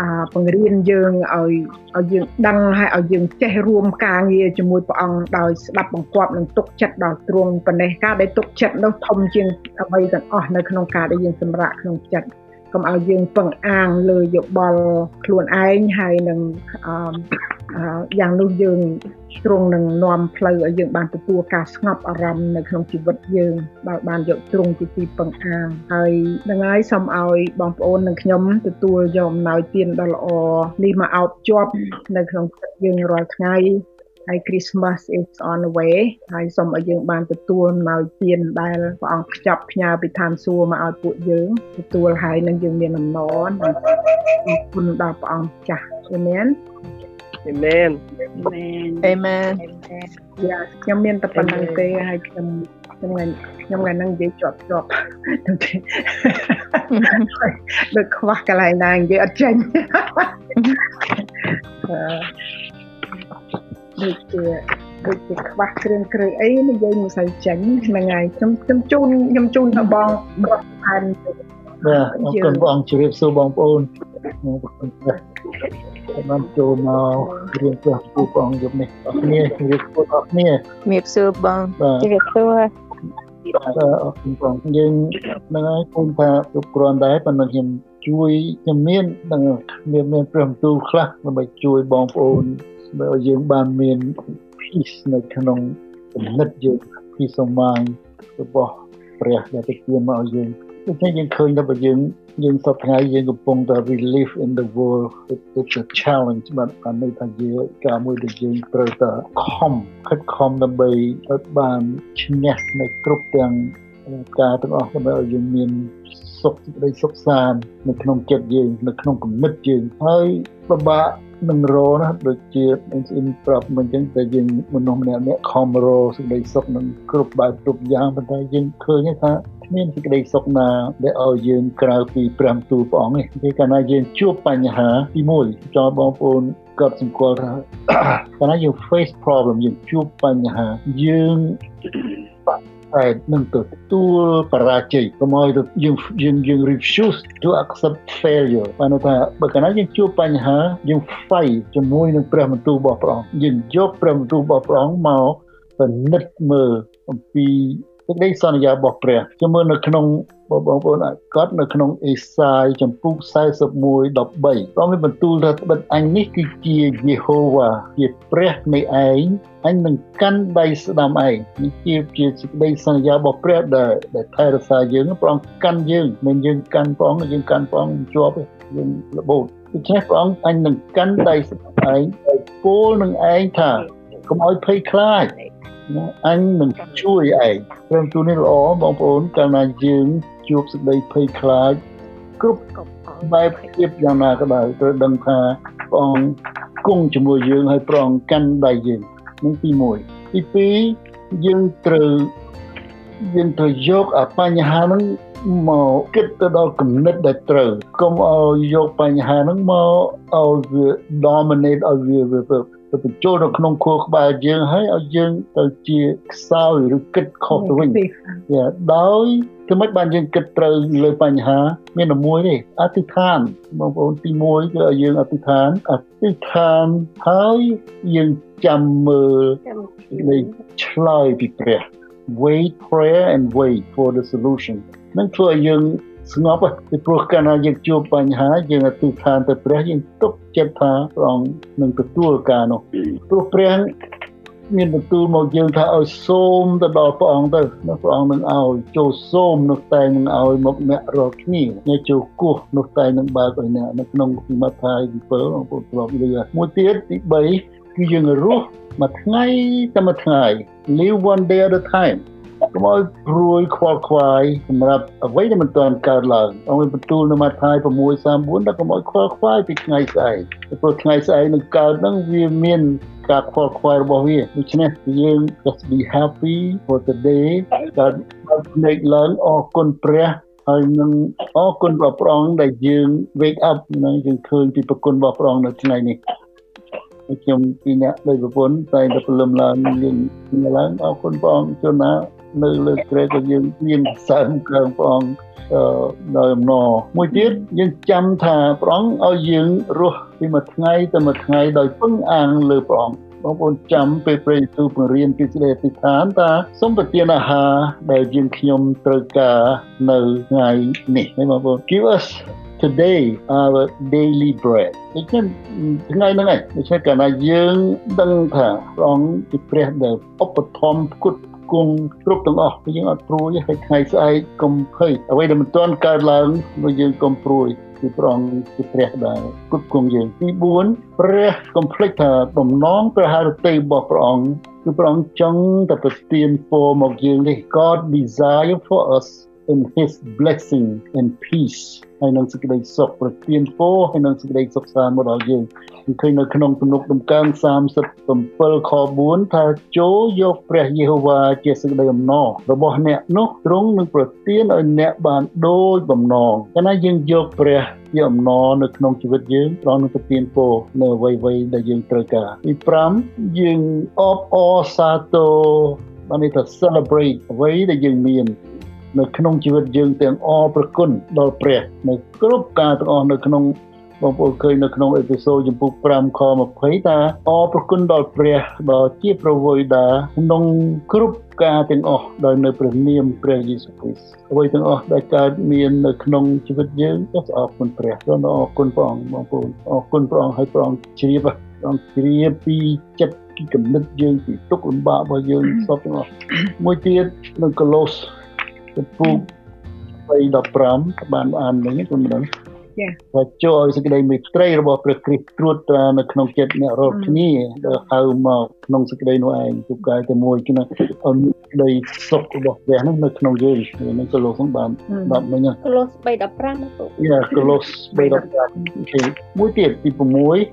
អាបង្រៀនយើងឲ្យឲ្យយើងដឹងហើយឲ្យយើងចេះរួមការងារជាមួយព្រះអង្គដោយស្ដាប់បង្គាប់និងទុកចិត្តដល់ទ្រង់ប៉ុណ្ណេះការដែលទុកចិត្តនោះធំជាងអ្វីទាំងអស់នៅក្នុងការដែលយើងសម្រាកក្នុងចិត្ត កុំឲ្យយើងពឹងអាងលើយោបល់ខ្លួនឯងហើយនឹងយ៉ាងនោះយើងទ្រង់នឹងនាំផ្លូវឲ្យយើងបានទទួលការស្ងប់អារម្មណ៍នៅក្នុងជីវិតយើងបើបានយកទ្រង់ជាទីពឹងអាងហើយនឹងហើយសូមឲ្យបងប្អូននិងខ្ញុំទទួលយកអំណោយទានដ៏ល្អនេះមកអោបជាប់នៅក្នុងចិត្តយើងរាល់ថ្ងៃ ហើយ Christmas is on the way ហើយសូមឲ្យយើងបានទទួលនៅទានដែលព្រះអង្គខ្ចប់ផ្ញើពីឋានសួគ៌មកឲ្យពួកយើងទទួលហើយនឹងយើងមានអំណរនិងអរគុណដល់ព្រះអង្គចាស់អាមែន Amen Amen យ៉ាខ្ញុំមានតែប៉ុណ្្នឹងទេហើយខ្ញុំខ្ញុំខ្ញុំថ្ងៃហ្នឹងនិយាយជាប់ជាប់ដូចខ្វះកន្លែងណានិយាយអត់ចេញ ដូចជាដូចជាខ្វះគ្រឿងគ្រឿងអីនិយាយមិនសូវចេញហ្នឹងហើយខ្ញុំខ្ញុំជូនខ្ញុំជូនទៅបងគាត់ផែនបាទអរគុណបងអង្គជម្រាបសួរបងប្អូនអរគុណព្រះបានចូលមករៀនព្រះពូបងយប់នេះអរគ្នាជម្រាបសួរអរគ្នាជម្រាបសួរបងជម្រាបសួរអរគុណបងយើងនឹងឲ្យគុំថាគ្រប់គ្រាន់ដែរប៉ុន្តែខ្ញុំជួយខ្ញុំមាននឹងមានមានព្រះបន្ទូលខ្លះដើម្បីជួយបងប្អូនដើម្បីឲ្យយើងបានមាន peace នៅក្នុងគំនិតយើង peace of mind របស់ព្រះដែលទៅទានមកឲ្យយើងដូច្នេះយើងឃើញថាបើយើងយើងសពថ្ងៃយើងកំពុងតែ we live in the world it's a challenge បាទបានន័យថាយើងការមួយដែលយើងត្រូវតែខំខិតខំដើម្បីឲ្យបានឈ្នះនៅគ្រប់ទាំងការទាំងអស់ដើម្បីឲ្យយើងមានសុខសេចក្តីសុខសាន្តនៅក្នុងចិត្តយើងនៅក្នុងគំនិតយើងហើយពិបាក នឹងរណាដូចជាអ៊ីនប្រាប់មិនអញ្ចឹងតែយើងមនុស្សម្នាក់ម្នាក់ខំរសេចក្តីសុខនឹងគ្រប់បែបគ្រប់យ៉ាងប៉ុន្តែយើងឃើញថាគ្មានសេចក្តីសុខណាដែលឲ្យយើងក្រៅពីព្រះទូលព្រះអង្គនេះគឺកាលណាយើងជួបបញ្ហាទី1ចង់បងប្អូនគាត់សង្កល់ថាកាលណាយើង face problem យើងជួបបញ្ហាយើង តែនឹងទទួលបរាជ័យកុំឲ្យយើងយើងយើង refuse to accept failure បានថាបើកាលណាយើងជួបបញ្ហាយើង fight ជាមួយនឹងព្រះបន្ទូលរបស់ព្រះអង្គយើងយកព្រះបន្ទូលរបស់ព្រះអង្គមកពិនិត្យមើលអំពីសេចក្តីសន្យារបស់ព្រះខ្ញុំមើលនៅក្នុង បងប្អូនកត់នៅក្នុងអេសាយចំពុក41 13ព្រះមានបន្ទូលថាត្បិតអញនេះគឺជាយេហូវ៉ាជាព្រះនៃឯងអញនឹងកាន់ដៃស្ដាំឯងនេះជាជាសេចក្តីសន្យារបស់ព្រះដែលដែលថែរក្សាយើងព្រះអង្គកាន់យើងមិនយើងកាន់ព្រះអង្គយើងកាន់ព្រះអង្គជាប់ទេយើងរបូតដូច្នេះព្រះអង្គអញនឹងកាន់ដៃស្ដាំឯងដោយពោលនឹងឯងថាកុំឲ្យភ័យខ្លាចអញនឹងជួយឯងព្រមទូនេះល្អបងប្អូនកាលណាយើង ជួបសេចក្តីភ័យខ្លាចគ្រប់បែបភាពយ៉ាងណាក៏ដោយត្រូវដឹងថាព្រះអង្គគង់ជាមួយយើងហើយព្រះអង្គកាន់ដៃយើងនឹងទី1ទី2យើងត្រូវយើងត្រូវយកអាបញ្ហាហ្នឹងមកគិតទៅដល់គំនិតដែលត្រូវកុំឲ្យយកបញ្ហាហ្នឹងមកឲ្យវា dominate ឲ្យវា ទៅបញ្ចូលនៅក្នុងខួរក្បាលយើងហើយឲ្យយើងទៅជាខ្សោយឬគិតខុសទៅវិញយ៉ាដោយគឺមិនបានយើងគិតត្រូវលើបញ្ហា មានតែមួយទេអធិដ្ឋានបងប្អូនទី1គឺឲ្យយើងអធិដ្ឋានអធិដ្ឋានហើយយើងចាំមើលលេខឆ្លើយពីព្រះ wait prayer and wait for the solution នឹងធ្វើឲ្យយើង ស្ងប់ពីព្រោះកាលណាយើងជួបបញ្ហាយើងអធិដ្ឋានទៅព្រះយើងទុកចិត្តថាព្រះអង្គនឹងទទួលការនោះព្រោះព្រះមានបន្ទូលមកយើងថាឲ្យសូមទៅដល់ព្រះអង្គទៅនោះព្រះអង្គនឹងឲ្យចូលសូមនោះតែនឹងឲ្យមកអ្នករាល់គ្នាអ្នកចូលគោះនោះតែនឹងបើកឲ្យអ្នកនៅក្នុងពីម៉ាថាយ7បងប្អូនធ្លាប់លឺមួយទៀតទី3គឺយើងរស់មួយថ្ងៃតែមួយថ្ងៃ live one day at a time កុំឲ្យព្រួយខ្វល់ខ្វាយសម្រាប់អ្វីដែលមិនទាន់កើតឡើងអង្គបន្ទូលនៅម៉ាថាយ6:34ដល់កុំឲ្យខ្វល់ខ្វាយពីថ្ងៃស្អែកព្រោះថ្ងៃស្អែកនឹងកើតហ្នឹងវាមានការខ្វល់ខ្វាយរបស់វាដូច្នេះយើង just be happy for the day ដែលភ្នែកឡើងអរគុណព្រះហើយនឹងអរគុណរបស់ព្រះអង្គដែលយើង wake up នឹងយើងឃើញពីប្រគុណរបស់ព្រះអង្គនៅថ្ងៃនេះខ្ញុំពីអ្នកដោយប្រពន្ធតែតែព្រលឹមឡើងយើងឡើងអរគុណព្រះអង្គជួនណា នៅលើក្រែក៏យើងមានសើមក្រងព្រះអង្គដោយអំណរមួយទៀតយើងចាំថាព្រះអង្គឲ្យយើងរស់ពីមួយថ្ងៃទៅមួយថ្ងៃដោយពឹងអាងលើព្រះអង្គបងប្អូនចាំពេលព្រះយេស៊ូវបង្រៀនពីសេចក្តីអធិដ្ឋានថាសូមប្រទានអាហារដែលយើងខ្ញុំត្រូវការនៅថ្ងៃនេះបងប្អូន give us today our daily bread ដូច្នេះថ្ងៃហ្នឹងឯងដូច្នេះកាលណាយើងដឹងថាព្រះអង្គជាព្រះដែលឧបត្ថម្ភផ្គត់ គង់គ្រប់ទាំងអស់យើងអត់ព្រួយហើយថ្ងៃស្អែកកុំភ័យអ្វីដែលមិនទាន់កើតឡើងនោះយើងកុំព្រួយគឺព្រះអង្គគឺព្រះដែលគ្រប់គង់យើងទី4ព្រះកុំភ្លេចថាបំណងព្រះハរតីរបស់ព្រះអង្គគឺព្រះអង្គចង់តែប្រទានពរមកយើងនេះ God desire for us in his blessing and peace ហើយនឹងសេចក្តីសុខប្រទានពរហើយនឹងសេចក្តីសុខសាន្តមកដល់យើងគឺឃើញនៅក្នុងទំនុកដំកើង37ខ4ថាចូលយកព្រះយេហូវ៉ាជាសេចក្តីអំណររបស់អ្នកនោះទ្រង់នឹងប្រទានឲ្យអ្នកបានដូចបំណងកាលណាយើងយកព្រះជាអំណរនៅក្នុងជីវិតយើងព្រះនឹងប្រទានពរនៅអ្វីៗដែលយើងត្រូវការទី5យើងអបអរសាទរបានន័យថា celebrate អ្វីដែលយើងមាន នៅក្នុងជីវិតយើងទាំងអរប្រគុណដល់ព្រះនៅគ្រប់ការទាំងអស់នៅក្នុងបងប្អូនឃើញនៅក្នុងអេពីសូតចំពុក5ខ20ថាអរប្រគុណដល់ព្រះដ៏ជាប្រវយដាក្នុងគ្រប់ការទាំងអស់ដោយនៅព្រះនាមព្រះយេស៊ូវគ្រីស្ទអ្វីទាំងអស់ដែលកើតមាននៅក្នុងជីវិតយើងក៏អរគុណព្រះសូមអរគុណព្រះអង្គបងប្អូនអរគុណព្រះអង្គឲ្យព្រះអង្គជ្រាបព្រះអង្គជ្រាបពីចិត្តពីគំនិតយើងពីទុកលំបាករបស់យើងសពទាំងអស់មួយទៀតនៅកូឡូស ចំពោះ3:15បានអាននេះគុណដឹងចា៎ថាចូលឲ្យសេចក្តីមេត្រីរបស់ព្រះគ្រីស្ទត្រួតត្រានៅក្នុងចិត្តអ្នករាល់គ្នាដែលហៅមកក្នុងសេចក្តីនោះឯងទូកាយតែមួយគឺឲ្យមានក្តីសុខរបស់ព្រះនោះនៅក្នុងយើងនេះក៏លោកបានបានមិញកូឡូស3:15ណាទូយ៉ាកូឡូស3:15មួយទៀតទី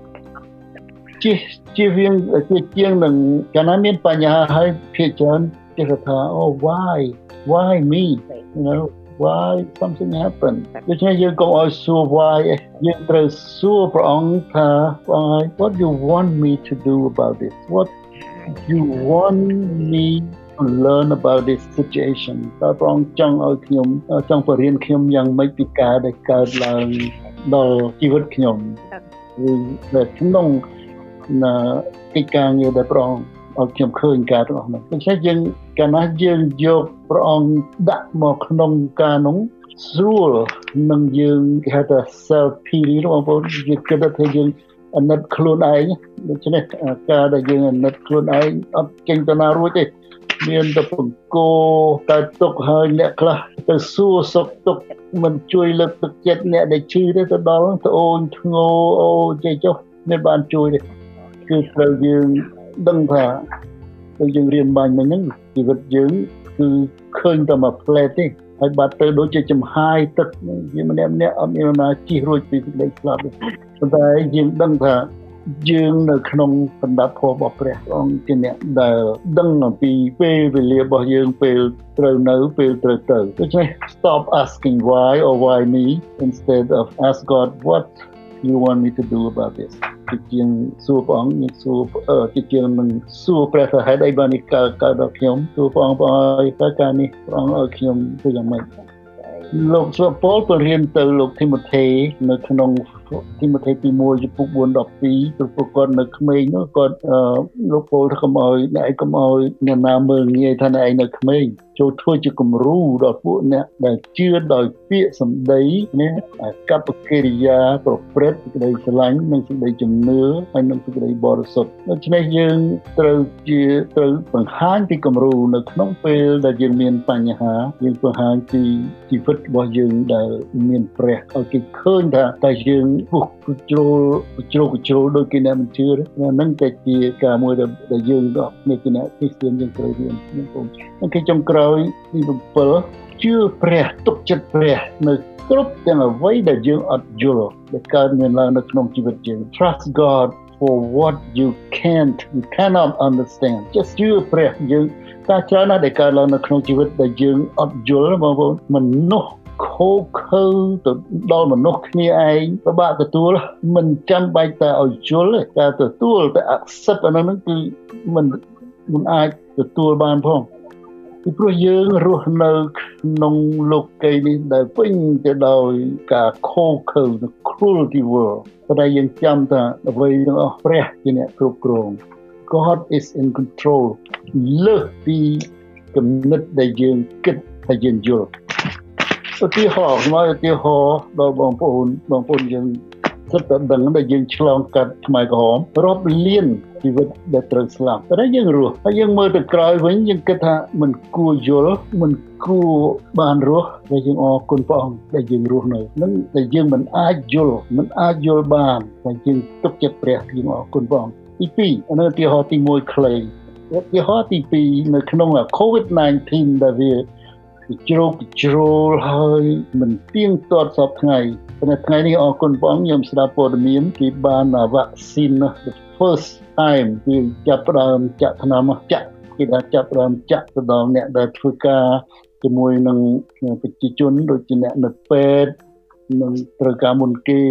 6ជាជាវាងជាជាងនឹងកាលណាមានបញ្ហាហើយភាគច្រើន គេថា oh why why me you know why something happened ដូច្នេះយើងកុំឲ្យសួរ why យើងត្រូវសួរព្រះអង្គថា why what you want me to do about this what you want me to learn about this situation តើព្រះអង្គចង់ឲ្យខ្ញុំចង់បរៀនខ្ញុំយ៉ាងម៉េចពីការដែលកើតឡើងដល់ជីវិតខ្ញុំឬនៅក្នុងកិច្ចការងារដែលព្រះអង្គឲ្យខ្ញុំឃើញការទាំងអស់នោះដូច្នេះយើង កាលណាយើងយកព្រះអង្គដាក់មកក្នុងការនោះស្រួលនឹងយើងគេហៅថា self pity បងប្អូនយើងគិតថាយើងអាណិតខ្លួនឯងដូច្នេះការដែលយើងអាណិតខ្លួនឯងអត់ចេញទៅណារួចទេមានតែបង្គោតែទុកហើយអ្នកខ្លះទៅសួរសុខទុក្ខមិនជួយលើកទឹកចិត្តអ្នកដែលឈឺទេទៅដល់ត្អូនធ្ងរអូចេះចុះមានបានជួយទេគឺត្រូវយើងដឹងថាដូចយើងរៀនបាញ់មិញហ្នឹង ជីវិតយើងគឺឃើញតែមួយផ្លែទេហើយបាត់ទៅដូចជាចំហាយទឹកយើងម្នាក់ម្នាក់អត់មានណាជិះរួចពីសេចក្តីស្លាប់ទេប៉ុន្តែយើងដឹងថាយើងនៅក្នុងបណ្ដាភពរបស់ព្រះអង្គជាអ្នកដែលដឹងអំពីពេលវេលារបស់យើងពេលត្រូវនៅពេលត្រូវទៅដូច្នេះ stop asking why or why me instead of ask God what you want me to do about this ជាជាងសួរព្រះអង្គយើងសួរជាជាងនឹងសួរព្រះថាហេតុអីបាននេះកើតកើតដល់ខ្ញុំសួរព្រះអង្គព្រះអង្គឲ្យការនេះព្រះអង្គឲ្យខ្ញុំធ្វើយ៉ាងម៉េចលោកស្វពលពរៀនទៅលោកធីម៉ូថេនៅក្នុងទីម៉ូថេទី1ចំពុក4 12ព្រោះពួកគាត់នៅក្មេងនោះគាត់លោកពលថាកុំឲ្យអ្នកឯងកុំឲ្យអ្នកណាមើលងាយថាអ្នកឯងនៅក្មេង ចូលធ្វើជាគំរូដល់ពួកអ្នកដែលជឿដោយពាក្យសម្ដីណាកប្បកិរិយាប្រព្រឹត្តសេចក្តីស្រឡាញ់និងសេចក្តីជំនឿហើយនិងសេចក្តីបរិសុទ្ធដូច្នេះយើងត្រូវជាត្រូវបង្ហាញពីគំរូនៅក្នុងពេលដែលយើងមានបញ្ហាយើងបង្ហាញពីជីវិតរបស់យើងដែលមានព្រះឲ្យគេឃើញថាតែយើងពុះជ្រុលជ្រុលជ្រុលដោយគេអ្នកមិនជឿហ្នឹងតែជាការមួយដែលយើងដល់នេះជាអ្នកគ្រីស្ទានយើងត្រូវរៀនខ្ញុំបងគេចុងក្រោយទី7ជឿព្រះទុកចិត្តព្រះនៅគ្រប់ទាំងអ្វីដែលយើងអត់យល់ដែលកើតមានឡើងនៅក្នុងជីវិតយើង trust God for what you can't you cannot understand just ជឿព្រះយើងតែច្រើនណាស់ដែលកើតឡើងនៅក្នុងជីវិតដែលយើងអត់យល់បងប្អូនមនុស្សខូខើទៅដល់មនុស្សគ្នាឯងពិបាកទទួលមិនចាំបាច់តែឲ្យយល់តែទទួលតែ accept អានោះគឺមិនមិនអាចទទួលបានផង ពីព្រោះយើងរស់នៅក្នុងលោកីនេះដែលពេញទៅដោយការខូខើ the cruelty world តែយើងចាំថាអ្វីទាំងអស់ព្រះជាអ្នកគ្រប់គ្រង God is in control លើសពីគំនិតដែលយើងគិតថាយើងយល់ឧទាហរណ៍មកឧទាហរណ៍ដល់បងប្អូនបងប្អូនយើង សិតតែដឹងដែលយើងឆ្លងកាត់ខ្មែរក្រហមរាប់លានជីវិតដែលត្រូវស្លាប់តែយើងរស់ហើយយើងមើលទៅក្រោយវិញយើងគិតថាមិនគួរយល់មិនគួរបានរស់ដែលយើងអរគុណព្រះអង្គដែលយើងរស់នៅនឹងដែលយើងមិនអាចយល់មិនអាចយល់បានតែយើងទុកចិត្តព្រះយើងអរគុណព្រះអង្គទី2អានេះឧទាហរណ៍ទី1ខ្លីឧទាហរណ៍ទី2នៅក្នុង COVID-19 ដែលវា ជ្រោកជ្រោលហើយមិនទៀងទាត់សពថ្ងៃប៉ុន្តែថ្ងៃនេះអរគុណព្រះអង្គខ្ញុំស្ដាប់ព័ត៌មានគេបានវ៉ាក់ស៊ីន the first time គេចាប់ផ្ដើមចាក់ថ្នាំចាក់គេថាចាប់ផ្ដើមចាក់ទៅដល់អ្នកដែលធ្វើការជាមួយនឹងប្រជាជនដូចជាអ្នកនៅពេទ្យនឹងត្រូវការមុនគេ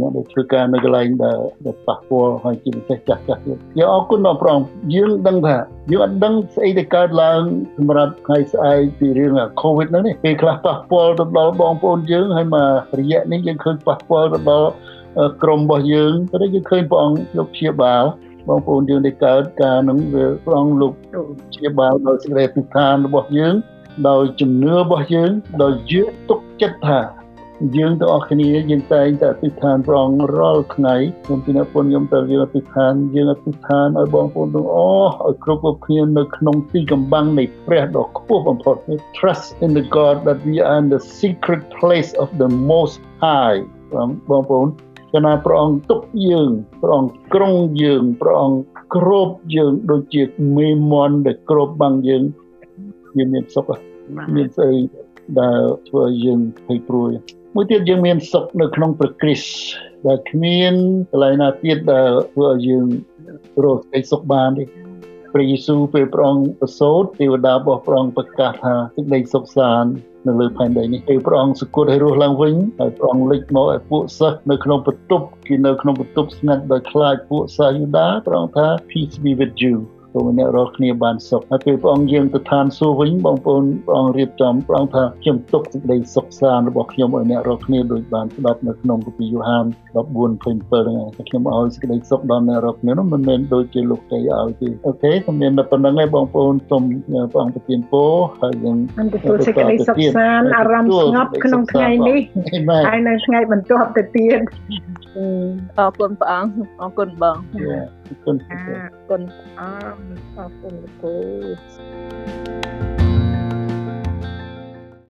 អ្នកដែលធ្វើការនៅកន្លែងដែលប៉ះពាល់ហើយជាពិសេសចាស់ចាស់ទៀតយើងអរគុណដល់ព្រះអង្គយើងដឹងថាយើងអត់ដឹងស្អីដែលកើតឡើងសម្រាប់ថ្ងៃស្អែកពីរឿង COVID ហ្នឹងនេះពេលខ្លះប៉ះពាល់ទៅដល់បងប្អូនយើងហើយមករយៈនេះយើងឃើញប៉ះពាល់ទៅដល់ក្រុមរបស់យើងតែយើងឃើញព្រះអង្គលោកព្យាបាលបងប្អូនយើងដែលកើតការនឹងវាព្រះអង្គលោកព្យាបាលដោយសេចក្តីអធិដ្ឋានរបស់យើងដោយជំនឿរបស់យើងដោយយើងទុកចិត្តថា យើងទាំងអស់គ្នាយើងតែងតែអធិដ្ឋានព្រះអង្គរាល់ថ្ងៃខ្ញុំពីអ្នកពុនខ្ញុំទៅយើងអធិដ្ឋានយើងអធិដ្ឋានឲ្យបងប្អូនទាំងអស់ឲ្យគ្រប់គ្រប់គ្នានៅក្នុងទីកំបាំងនៃព្រះដ៏ខ្ពស់បំផុត Trust in the God that we are in the secret place of the most high បងប្អូនគណៈព្រះអង្គទុកយើងព្រះអង្គក្រុងយើងព្រះអង្គគ្របយើងដូចជាមេមន់ដែលគ្របបាំងយើងយើងមានសុខមានស្អីដែលធ្វើយើងភ័យព្រួយ មួយទៀតយើងមានសុខនៅក្នុងព្រះគ្រីស្ទដែលគ្មានកន្លែងណាទៀតដែលធ្វើឲ្យយើងរស់សេចក្តីសុខបានទេព្រះយេស៊ូវពេលព្រះអង្គប្រសូតទេវតារបស់ព្រះអង្គប្រកាសថាសេចក្តីសុខសាន្តនៅលើផែនដីនេះពេលព្រះអង្គសគត់ឲ្យរស់ឡើងវិញហើយព្រះអង្គលេចមកឲ្យពួកសិស្សនៅក្នុងបន្ទប់គេនៅក្នុងបន្ទប់ស្ងាត់ដោយខ្លាចពួកសាយូដាព្រះអង្គថា peace be with you សូមអ្នករាល់គ្នាបានសុខហើយពេលព្រះអង្គយាងទៅឋានសួគ៌វិញបងប្អូនព្រះអង្គរៀបចំព្រះអង្គថាខ្ញុំទុកសេចក្តីសុខសាន្តរបស់ខ្ញុំឲ្យអ្នករាល់គ្នាដោយបានស្ដាប់នៅក្នុងគម្ពីរយ៉ូហាន14:27ហ្នឹងខ្ញុំឲ្យសេចក្តីសុខដល់អ្នករាល់គ្នានោះមិនមែនដូចជាលោកគេឲ្យទេអូខេខ្ញុំមានតែប៉ុណ្្នឹងឯងបងប្អូនសូមព្រះអង្គប្រទានពរហើយយើងបានទទួលសេចក្តីសុខសាន្តអារម្មណ៍ស្ងប់ក្នុងថ្ងៃនេះហើយនៅថ្ងៃបន្ទាប់ទៅទៀតអរគុណព្រះអង្គអរគុណបងអរគុណអរគុណអរគុណលោកគ្រូ